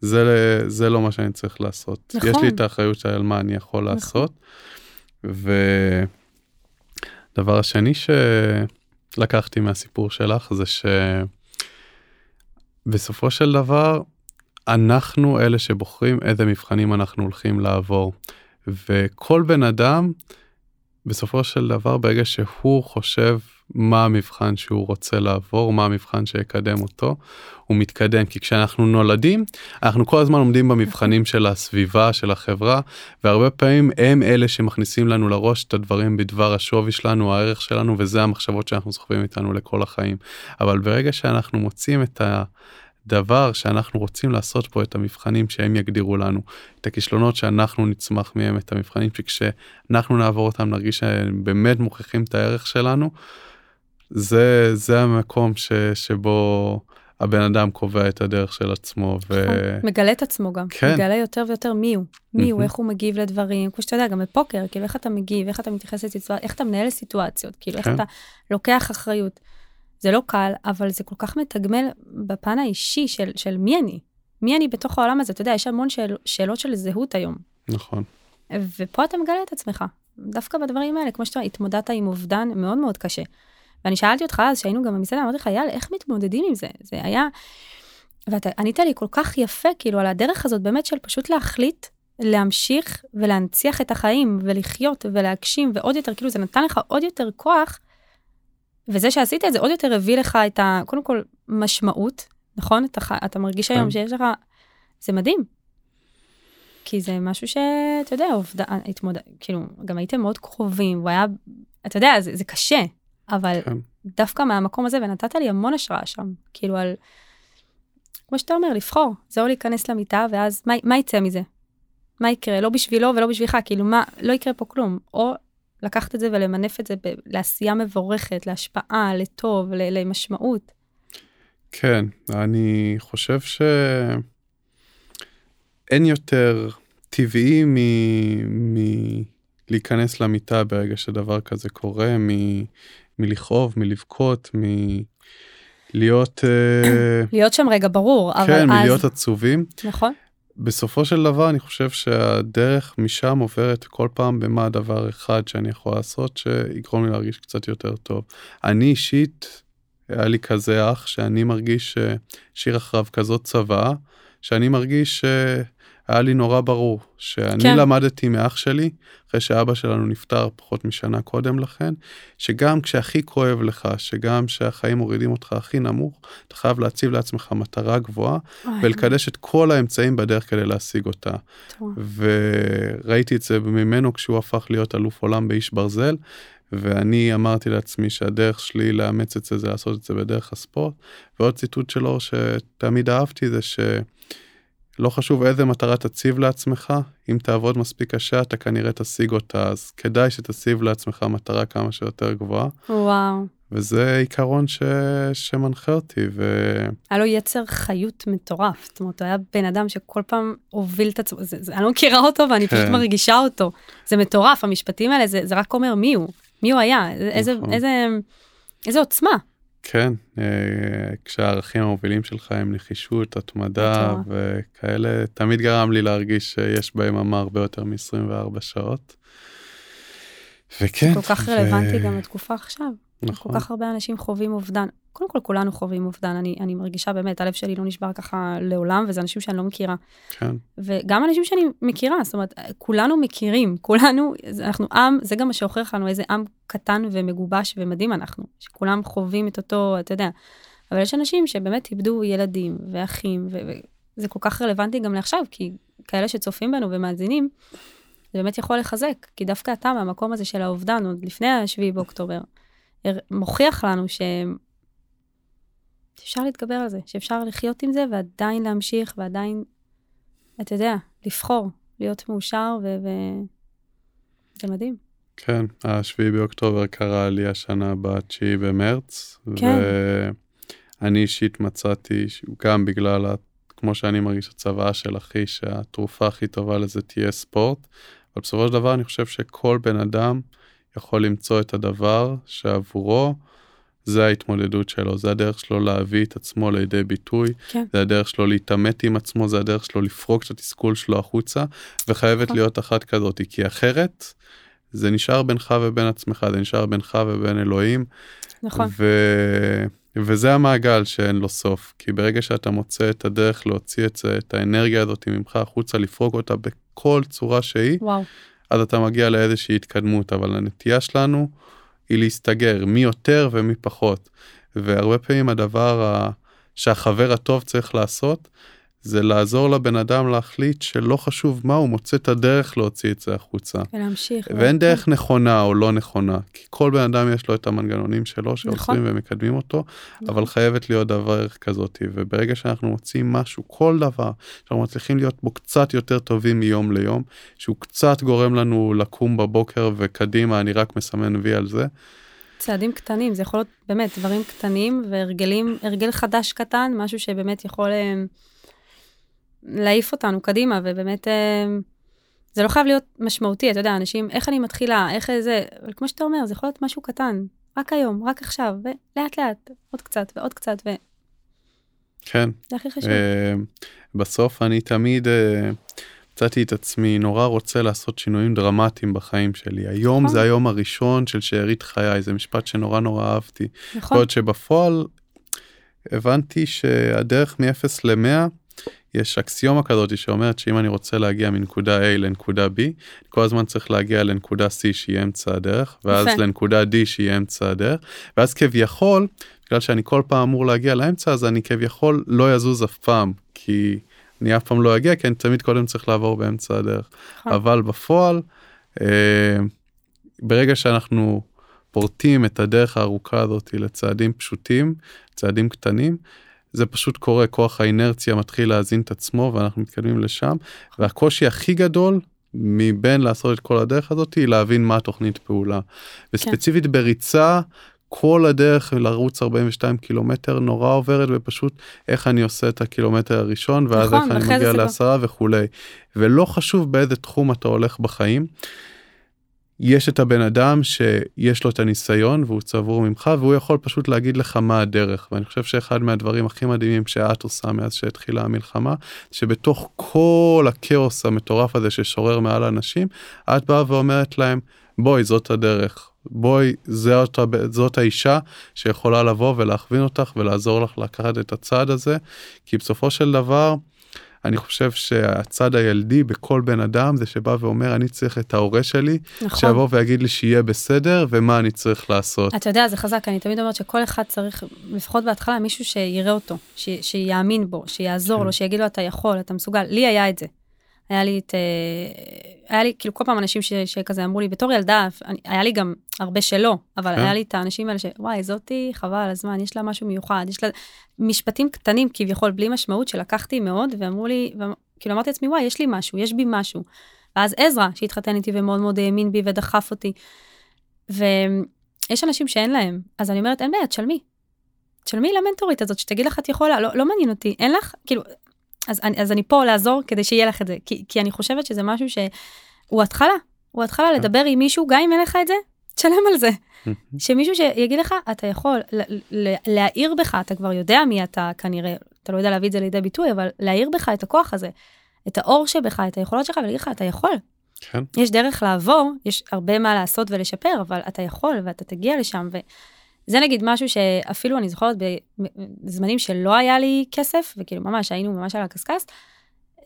זה, זה לא מה שאני צריך לעשות. נכון. יש לי את האחריות שלי על מה אני יכול נכון. לעשות. ודבר השני שלקחתי מהסיפור שלך זה שבסופו של דבר אנחנו אלה שבוחרים איזה מבחנים אנחנו הולכים לעבור. וכל בן אדם בסופו של דבר ברגע שהוא חושב מה המבחן שהוא רוצה לעבור, מה המבחן שיקדם אותו, הוא מתקדם. כי כשאנחנו נולדים, אנחנו כל הזמן עומדים במבחנים של הסביבה, של החברה, והרבה פעמים הם אלה שמכניסים לנו לראש את הדברים בדבר השווי שלנו, הערך שלנו, וזה המחשבות שאנחנו סוחבים איתנו לכל החיים. אבל ברגע שאנחנו מוצאים את ה... דבר שאנחנו רוצים לעשות פה את המבחנים שהם יגדירו לנו, את הכישלונות שאנחנו נצמח מהם, את המבחנים שכשאנחנו נעבור אותם נרגיש שהם באמת מוכיחים את הערך שלנו, זה, זה המקום ש, שבו הבן אדם קובע את הדרך של עצמו. ו... נכון, מגלה את עצמו גם, כן. מגלה יותר ויותר מי הוא, מי הוא, איך הוא מגיב לדברים, כמו שאתה יודע, גם בפוקר, כאילו איך אתה מגיב, איך אתה מתייחס לסיטואציות, איך אתה מנהל סיטואציות, כאילו כן. איך אתה לוקח אחריות. זה לא קל, אבל זה כל כך מתגמל בפן האישי של, של מי אני, מי אני בתוך העולם הזה, אתה יודע, יש המון שאל, שאלות של זהות היום. נכון. ופה אתה מגלה את עצמך, דווקא בדברים האלה, כמו שאתה התמודדת עם אובדן מאוד מאוד קשה. ואני שאלתי אותך אז, שהיינו גם במסעדה, אמרתי לך, יאללה, איך מתמודדים עם זה? זה היה... ואתה ענית לי כל כך יפה, כאילו, על הדרך הזאת, באמת של פשוט להחליט, להמשיך ולהנציח את החיים, ולחיות ולהגשים, ועוד יותר, כאילו, זה נתן לך עוד יותר כוח, וזה שעשית את זה עוד יותר הביא לך את ה... קודם כל, משמעות, נכון? אתה, אתה מרגיש היום כן. שיש לך... זה מדהים. כי זה משהו שאתה יודע, עובדה, התמודד, כאילו, גם הייתם מאוד קרובים, הוא היה, אתה יודע, זה, זה קשה, אבל כן. דווקא מהמקום הזה, ונתת לי המון השראה שם, כאילו על, כמו שאתה אומר, לבחור, זה או להיכנס למיטה, ואז מה, מה יצא מזה? מה יקרה? לא בשבילו ולא בשבילך, כאילו מה, לא יקרה פה כלום. או לקחת את זה ולמנף את זה ב- לעשייה מבורכת, להשפעה, לטוב, ל- למשמעות. כן, אני חושב שאין יותר טבעי מ... מ... להיכנס למיטה ברגע שדבר כזה קורה, מ... מלכאוב, מלבכות, מלהיות... להיות שם רגע ברור, אבל כן, אז... כן, מלהיות עצובים. נכון. בסופו של דבר אני חושב שהדרך משם עוברת כל פעם במה דבר אחד שאני יכול לעשות שיגרום לי להרגיש קצת יותר טוב. אני אישית, היה לי כזה אח שאני מרגיש ששיר אחריו כזאת צוואה, שאני מרגיש היה לי נורא ברור שאני כן. למדתי מאח שלי, אחרי שאבא שלנו נפטר פחות משנה קודם לכן, שגם כשהכי כואב לך, שגם כשהחיים מורידים אותך הכי נמוך, אתה חייב להציב לעצמך מטרה גבוהה, ולקדש את כל האמצעים בדרך כדי להשיג אותה. טוב. וראיתי את זה ממנו כשהוא הפך להיות אלוף עולם באיש ברזל, ואני אמרתי לעצמי שהדרך שלי לאמץ את זה זה לעשות את זה בדרך הספורט. ועוד ציטוט שלו שתמיד אהבתי זה ש... לא חשוב איזה מטרה תציב לעצמך, אם תעבוד מספיק קשה אתה כנראה תשיג אותה, אז כדאי שתציב לעצמך מטרה כמה שיותר גבוהה. וואו. וזה עיקרון ש... שמנחה אותי ו... היה לו יצר חיות מטורף, זאת אומרת, הוא היה בן אדם שכל פעם הוביל את עצמו, זה, זה, אני לא מכירה אותו ואני כן. פשוט מרגישה אותו. זה מטורף, המשפטים האלה, זה, זה רק אומר מי הוא, מי הוא היה, איזה, נכון. איזה, איזה עוצמה. כן, אה, כשהערכים המובילים שלך הם נחישות, התמדה וכאלה, תמיד גרם לי להרגיש שיש בהם אמה הרבה יותר מ-24 שעות. וכן. זה כל כך רלוונטי גם לתקופה עכשיו. נכון. כל כך הרבה אנשים חווים אובדן. קודם כל, כולנו חווים אובדן. אני, אני מרגישה באמת, הלב שלי לא נשבר ככה לעולם, וזה אנשים שאני לא מכירה. כן. וגם אנשים שאני מכירה, זאת אומרת, כולנו מכירים, כולנו, אנחנו עם, זה גם מה שהוכיח לנו איזה עם קטן ומגובש ומדהים אנחנו, שכולם חווים את אותו, אתה יודע. אבל יש אנשים שבאמת איבדו ילדים ואחים, וזה כל כך רלוונטי גם לעכשיו, כי כאלה שצופים בנו ומאזינים, זה באמת יכול לחזק, כי דווקא אתה מהמקום הזה של האובדן, עוד לפני ה-7 באוקטובר, מוכיח לנו ש... שאפשר להתגבר על זה, שאפשר לחיות עם זה ועדיין להמשיך ועדיין, אתה יודע, לבחור, להיות מאושר, ו... ו... זה מדהים. כן, השביעי באוקטובר קרה לי השנה ב-9 במרץ, כן. ואני אישית מצאתי, גם בגלל, כמו שאני מרגיש, הצוואה של אחי, שהתרופה הכי טובה לזה תהיה ספורט, אבל בסופו של דבר אני חושב שכל בן אדם יכול למצוא את הדבר שעבורו זה ההתמודדות שלו, זה הדרך שלו להביא את עצמו לידי ביטוי, כן. זה הדרך שלו להתעמת עם עצמו, זה הדרך שלו לפרוק את התסכול שלו החוצה, וחייבת נכון. להיות אחת כזאת, כי אחרת זה נשאר בינך ובין עצמך, זה נשאר בינך ובין אלוהים. נכון. ו... וזה המעגל שאין לו סוף, כי ברגע שאתה מוצא את הדרך להוציא את זה, את האנרגיה הזאת ממך החוצה, לפרוק אותה בכל צורה שהיא, וואו. אז אתה מגיע לאיזושהי התקדמות, אבל הנטייה שלנו היא להסתגר, מי יותר ומי פחות. והרבה פעמים הדבר ה... שהחבר הטוב צריך לעשות, זה לעזור לבן אדם להחליט שלא חשוב מה, הוא מוצא את הדרך להוציא את זה החוצה. ולהמשיך. ואין דרך נכונה או לא נכונה, כי כל בן אדם יש לו את המנגנונים שלו שעושים נכון. ומקדמים אותו, נכון. אבל חייבת להיות דבר כזאת, וברגע שאנחנו מוצאים משהו, כל דבר, שאנחנו מצליחים להיות בו קצת יותר טובים מיום ליום, שהוא קצת גורם לנו לקום בבוקר וקדימה, אני רק מסמן וי על זה. צעדים קטנים, זה יכול להיות באמת דברים קטנים והרגלים, הרגל חדש קטן, משהו שבאמת יכול... אה, להעיף אותנו קדימה, ובאמת, אה, זה לא חייב להיות משמעותי, אתה יודע, אנשים, איך אני מתחילה, איך זה, אבל כמו שאתה אומר, זה יכול להיות משהו קטן, רק היום, רק עכשיו, ולאט לאט, עוד קצת ועוד קצת, ו... כן. זה הכי חשוב. Uh, בסוף אני תמיד uh, מצאתי את עצמי נורא רוצה לעשות שינויים דרמטיים בחיים שלי. היום נכון. זה היום הראשון של שארית חיי, זה משפט שנורא נורא אהבתי. נכון. בעוד שבפועל הבנתי שהדרך מ-0 ל-100, יש אקסיומה כזאת שאומרת שאם אני רוצה להגיע מנקודה A לנקודה B, כל הזמן צריך להגיע לנקודה C שהיא אמצע הדרך, ואז יפה. לנקודה D שהיא אמצע הדרך, ואז כביכול, בגלל שאני כל פעם אמור להגיע לאמצע, אז אני כביכול לא יזוז אף פעם, כי אני אף פעם לא אגיע, כי אני תמיד קודם צריך לעבור באמצע הדרך. נכון. אבל בפועל, אה, ברגע שאנחנו פורטים את הדרך הארוכה הזאת לצעדים פשוטים, צעדים קטנים, זה פשוט קורה, כוח האינרציה מתחיל להזין את עצמו ואנחנו מתקדמים לשם. והקושי הכי גדול מבין לעשות את כל הדרך הזאת היא להבין מה תוכנית פעולה. וספציפית כן. בריצה, כל הדרך לרוץ 42 קילומטר נורא עוברת ופשוט איך אני עושה את הקילומטר הראשון ואז נכון, איך אני מגיע לעשרה וכולי. ולא חשוב באיזה תחום אתה הולך בחיים. יש את הבן אדם שיש לו את הניסיון והוא צבור ממך והוא יכול פשוט להגיד לך מה הדרך ואני חושב שאחד מהדברים הכי מדהימים שאת עושה מאז שהתחילה המלחמה שבתוך כל הכאוס המטורף הזה ששורר מעל האנשים את באה ואומרת להם בואי זאת הדרך בואי זאת, זאת האישה שיכולה לבוא ולהכווין אותך ולעזור לך לקחת את הצעד הזה כי בסופו של דבר. אני חושב שהצד הילדי בכל בן אדם זה שבא ואומר אני צריך את ההורה שלי נכון. שיבוא ויגיד לי שיהיה בסדר ומה אני צריך לעשות. אתה יודע זה חזק אני תמיד אומרת שכל אחד צריך לפחות בהתחלה מישהו שיראה אותו ש, שיאמין בו שיעזור כן. לו שיגיד לו אתה יכול אתה מסוגל לי היה את זה. היה לי את, אה, היה לי כאילו כל פעם אנשים ש, שכזה אמרו לי בתור ילדה, היה לי גם הרבה שלא, אבל כן. היה לי את האנשים האלה שוואי זאתי חבל על הזמן, יש לה משהו מיוחד, יש לה משפטים קטנים כביכול בלי משמעות שלקחתי מאוד ואמרו לי, כאילו אמרתי לעצמי וואי יש לי משהו, יש בי משהו. ואז עזרא שהתחתן איתי ומאוד מאוד האמין בי ודחף אותי. ויש אנשים שאין להם, אז אני אומרת אין בעיה, תשלמי. תשלמי למנטורית הזאת שתגיד לך את יכולה, לא, לא מעניין אותי, אין לך, כאילו, אז אז אני פה לעזור כדי שיהיה לך את זה, כי, כי אני חושבת שזה משהו שהוא התחלה, הוא התחלה כן. לדבר עם מישהו, גם אם אין לך את זה, תשלם על זה. שמישהו שיגיד לך, אתה יכול להעיר בך, אתה כבר יודע מי אתה כנראה, אתה לא יודע להביא את זה לידי ביטוי, אבל להעיר בך את הכוח הזה, את האור שבך, את היכולות שלך, ולהגיד לך, אתה יכול. כן. יש דרך לעבור, יש הרבה מה לעשות ולשפר, אבל אתה יכול ואתה תגיע לשם. ו... זה נגיד משהו שאפילו אני זוכרת בזמנים שלא היה לי כסף, וכאילו ממש היינו ממש על הקשקש,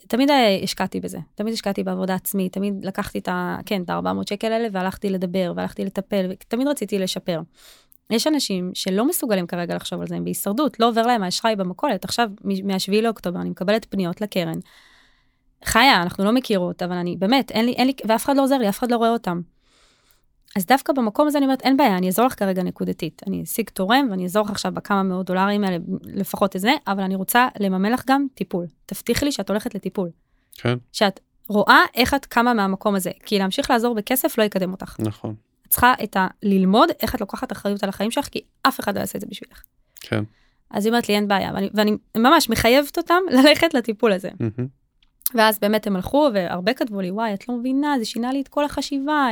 תמיד השקעתי בזה, תמיד השקעתי בעבודה עצמית, תמיד לקחתי את ה... כן, את ה-400 שקל האלה והלכתי לדבר והלכתי לטפל, ותמיד רציתי לשפר. יש אנשים שלא מסוגלים כרגע לחשוב על זה, הם בהישרדות, לא עובר להם האשראי במכולת. עכשיו, מ-7 לאוקטובר אני מקבלת פניות לקרן. חיה, אנחנו לא מכירות, אבל אני באמת, אין לי, אין לי, ואף אחד לא עוזר לי, אף אחד לא רואה אותם. אז דווקא במקום הזה אני אומרת, אין בעיה, אני אעזור לך כרגע נקודתית. אני אשיג תורם ואני אעזור לך עכשיו בכמה מאות דולרים האלה, לפחות את זה, אבל אני רוצה לממן לך גם טיפול. תבטיחי לי שאת הולכת לטיפול. כן. שאת רואה איך את קמה מהמקום הזה, כי להמשיך לעזור בכסף לא יקדם אותך. נכון. את צריכה את ה... ללמוד איך את לוקחת אחריות על החיים שלך, כי אף אחד לא יעשה את זה בשבילך. כן. אז היא אומרת לי, אין בעיה, ואני, ואני ממש מחייבת אותם ללכת לטיפול הזה. Mm-hmm. ואז באמת הם הלכו והרבה כתבו לי וואי את לא מבינה זה שינה לי את כל החשיבה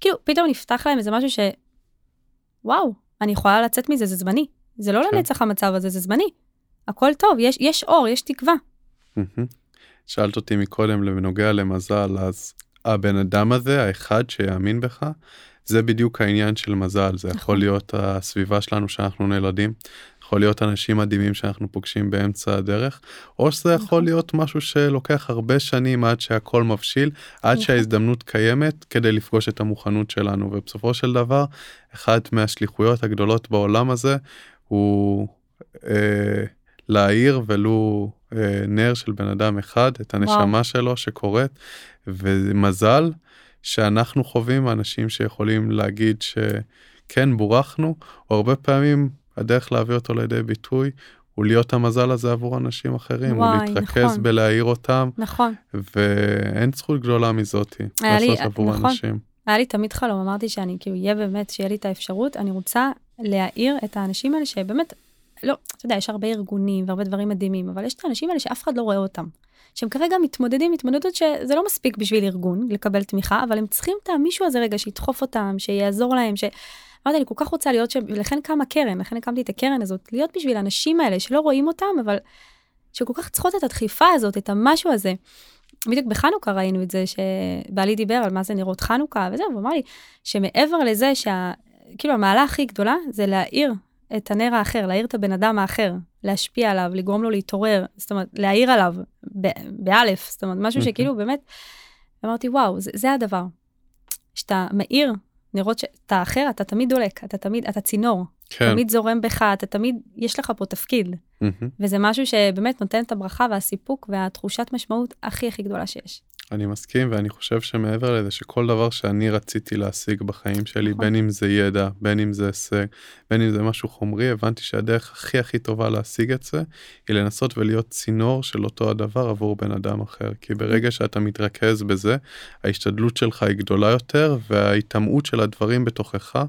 כאילו פתאום נפתח להם איזה משהו ש... וואו אני יכולה לצאת מזה זה זמני זה לא כן. לנצח המצב הזה זה זמני. הכל טוב יש יש אור יש תקווה. שאלת אותי מקודם בנוגע למזל אז הבן אדם הזה האחד שיאמין בך זה בדיוק העניין של מזל זה יכול נכון. להיות הסביבה שלנו שאנחנו נולדים יכול להיות אנשים מדהימים שאנחנו פוגשים באמצע הדרך, או שזה יכול נכון. להיות משהו שלוקח הרבה שנים עד שהכל מבשיל, עד נכון. שההזדמנות קיימת כדי לפגוש את המוכנות שלנו, ובסופו של דבר, אחת מהשליחויות הגדולות בעולם הזה הוא אה, להאיר ולו אה, נר של בן אדם אחד, את הנשמה וואו. שלו שקורית, ומזל שאנחנו חווים אנשים שיכולים להגיד שכן בורכנו, או הרבה פעמים הדרך להביא אותו לידי ביטוי הוא להיות המזל הזה עבור אנשים אחרים, וואי, הוא להתרכז נכון. בלהעיר אותם, נכון. ואין זכות גדולה מזאתי לעשות לי, עבור נכון. אנשים. היה לי תמיד חלום, אמרתי שאני כאילו, יהיה באמת, שיהיה לי את האפשרות, אני רוצה להעיר את האנשים האלה שבאמת, לא, אתה יודע, יש הרבה ארגונים והרבה דברים מדהימים, אבל יש את האנשים האלה שאף אחד לא רואה אותם. שהם כרגע מתמודדים התמודדות שזה לא מספיק בשביל ארגון לקבל תמיכה, אבל הם צריכים את המישהו הזה רגע שידחוף אותם, שיעזור להם, ש... אמרתי, אני כל כך רוצה להיות שם, ולכן קמה קרן, לכן הקמתי את הקרן הזאת, להיות בשביל האנשים האלה שלא רואים אותם, אבל שכל כך צריכות את הדחיפה הזאת, את המשהו הזה. בדיוק בחנוכה ראינו את זה, שבעלי דיבר על מה זה נראות חנוכה, וזהו, הוא אמר לי שמעבר לזה שה... כאילו המעלה הכי גדולה זה להאיר את הנר האחר, להאיר את הבן אדם האחר, להשפיע עליו, לגרום לו להתעורר, זאת אומרת, להאיר עליו, באלף, זאת אומרת, משהו שכאילו באמת, אמרתי, וואו, זה, זה הדבר. שאתה מאיר נראות שאתה אחר, אתה תמיד דולק, אתה תמיד, אתה צינור. כן. תמיד זורם בך, אתה תמיד, יש לך פה תפקיד. Mm-hmm. וזה משהו שבאמת נותן את הברכה והסיפוק והתחושת משמעות הכי הכי גדולה שיש. אני מסכים ואני חושב שמעבר לזה שכל דבר שאני רציתי להשיג בחיים שלי נכון. בין אם זה ידע בין אם זה הישג בין אם זה משהו חומרי הבנתי שהדרך הכי הכי טובה להשיג את זה היא לנסות ולהיות צינור של אותו הדבר עבור בן אדם אחר כי ברגע שאתה מתרכז בזה ההשתדלות שלך היא גדולה יותר וההיטמעות של הדברים בתוכך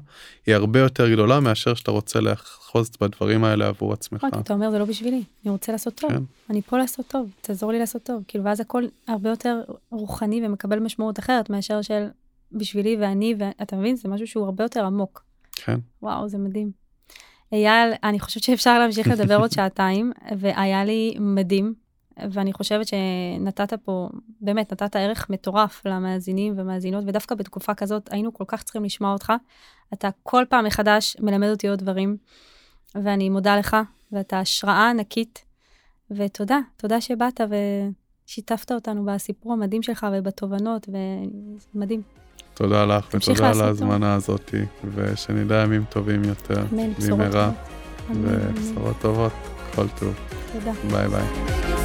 היא הרבה יותר גדולה מאשר שאתה רוצה לאחוז בדברים האלה עבור עצמך. נכון, אתה אומר זה לא בשבילי אני רוצה לעשות טוב כן. אני פה לעשות טוב תעזור לי לעשות טוב כאילו ואז הכל הרבה יותר רוחני ומקבל משמעות אחרת מאשר של בשבילי ואני, ואתה מבין, זה משהו שהוא הרבה יותר עמוק. כן. וואו, זה מדהים. אייל, אני חושבת שאפשר להמשיך לדבר עוד שעתיים, והיה לי מדהים, ואני חושבת שנתת פה, באמת, נתת ערך מטורף למאזינים ומאזינות, ודווקא בתקופה כזאת היינו כל כך צריכים לשמוע אותך. אתה כל פעם מחדש מלמד אותי עוד דברים, ואני מודה לך, ואתה השראה ענקית, ותודה, תודה שבאת ושיתפת אותנו בסיפור המדהים שלך ובתובנות, ומדהים. תודה לך, ותודה על ההזמנה הזאת, ושנדע ימים טובים יותר, אמן, בשורות טובות. ובשורות טובות, כל טוב. תודה. ביי ביי.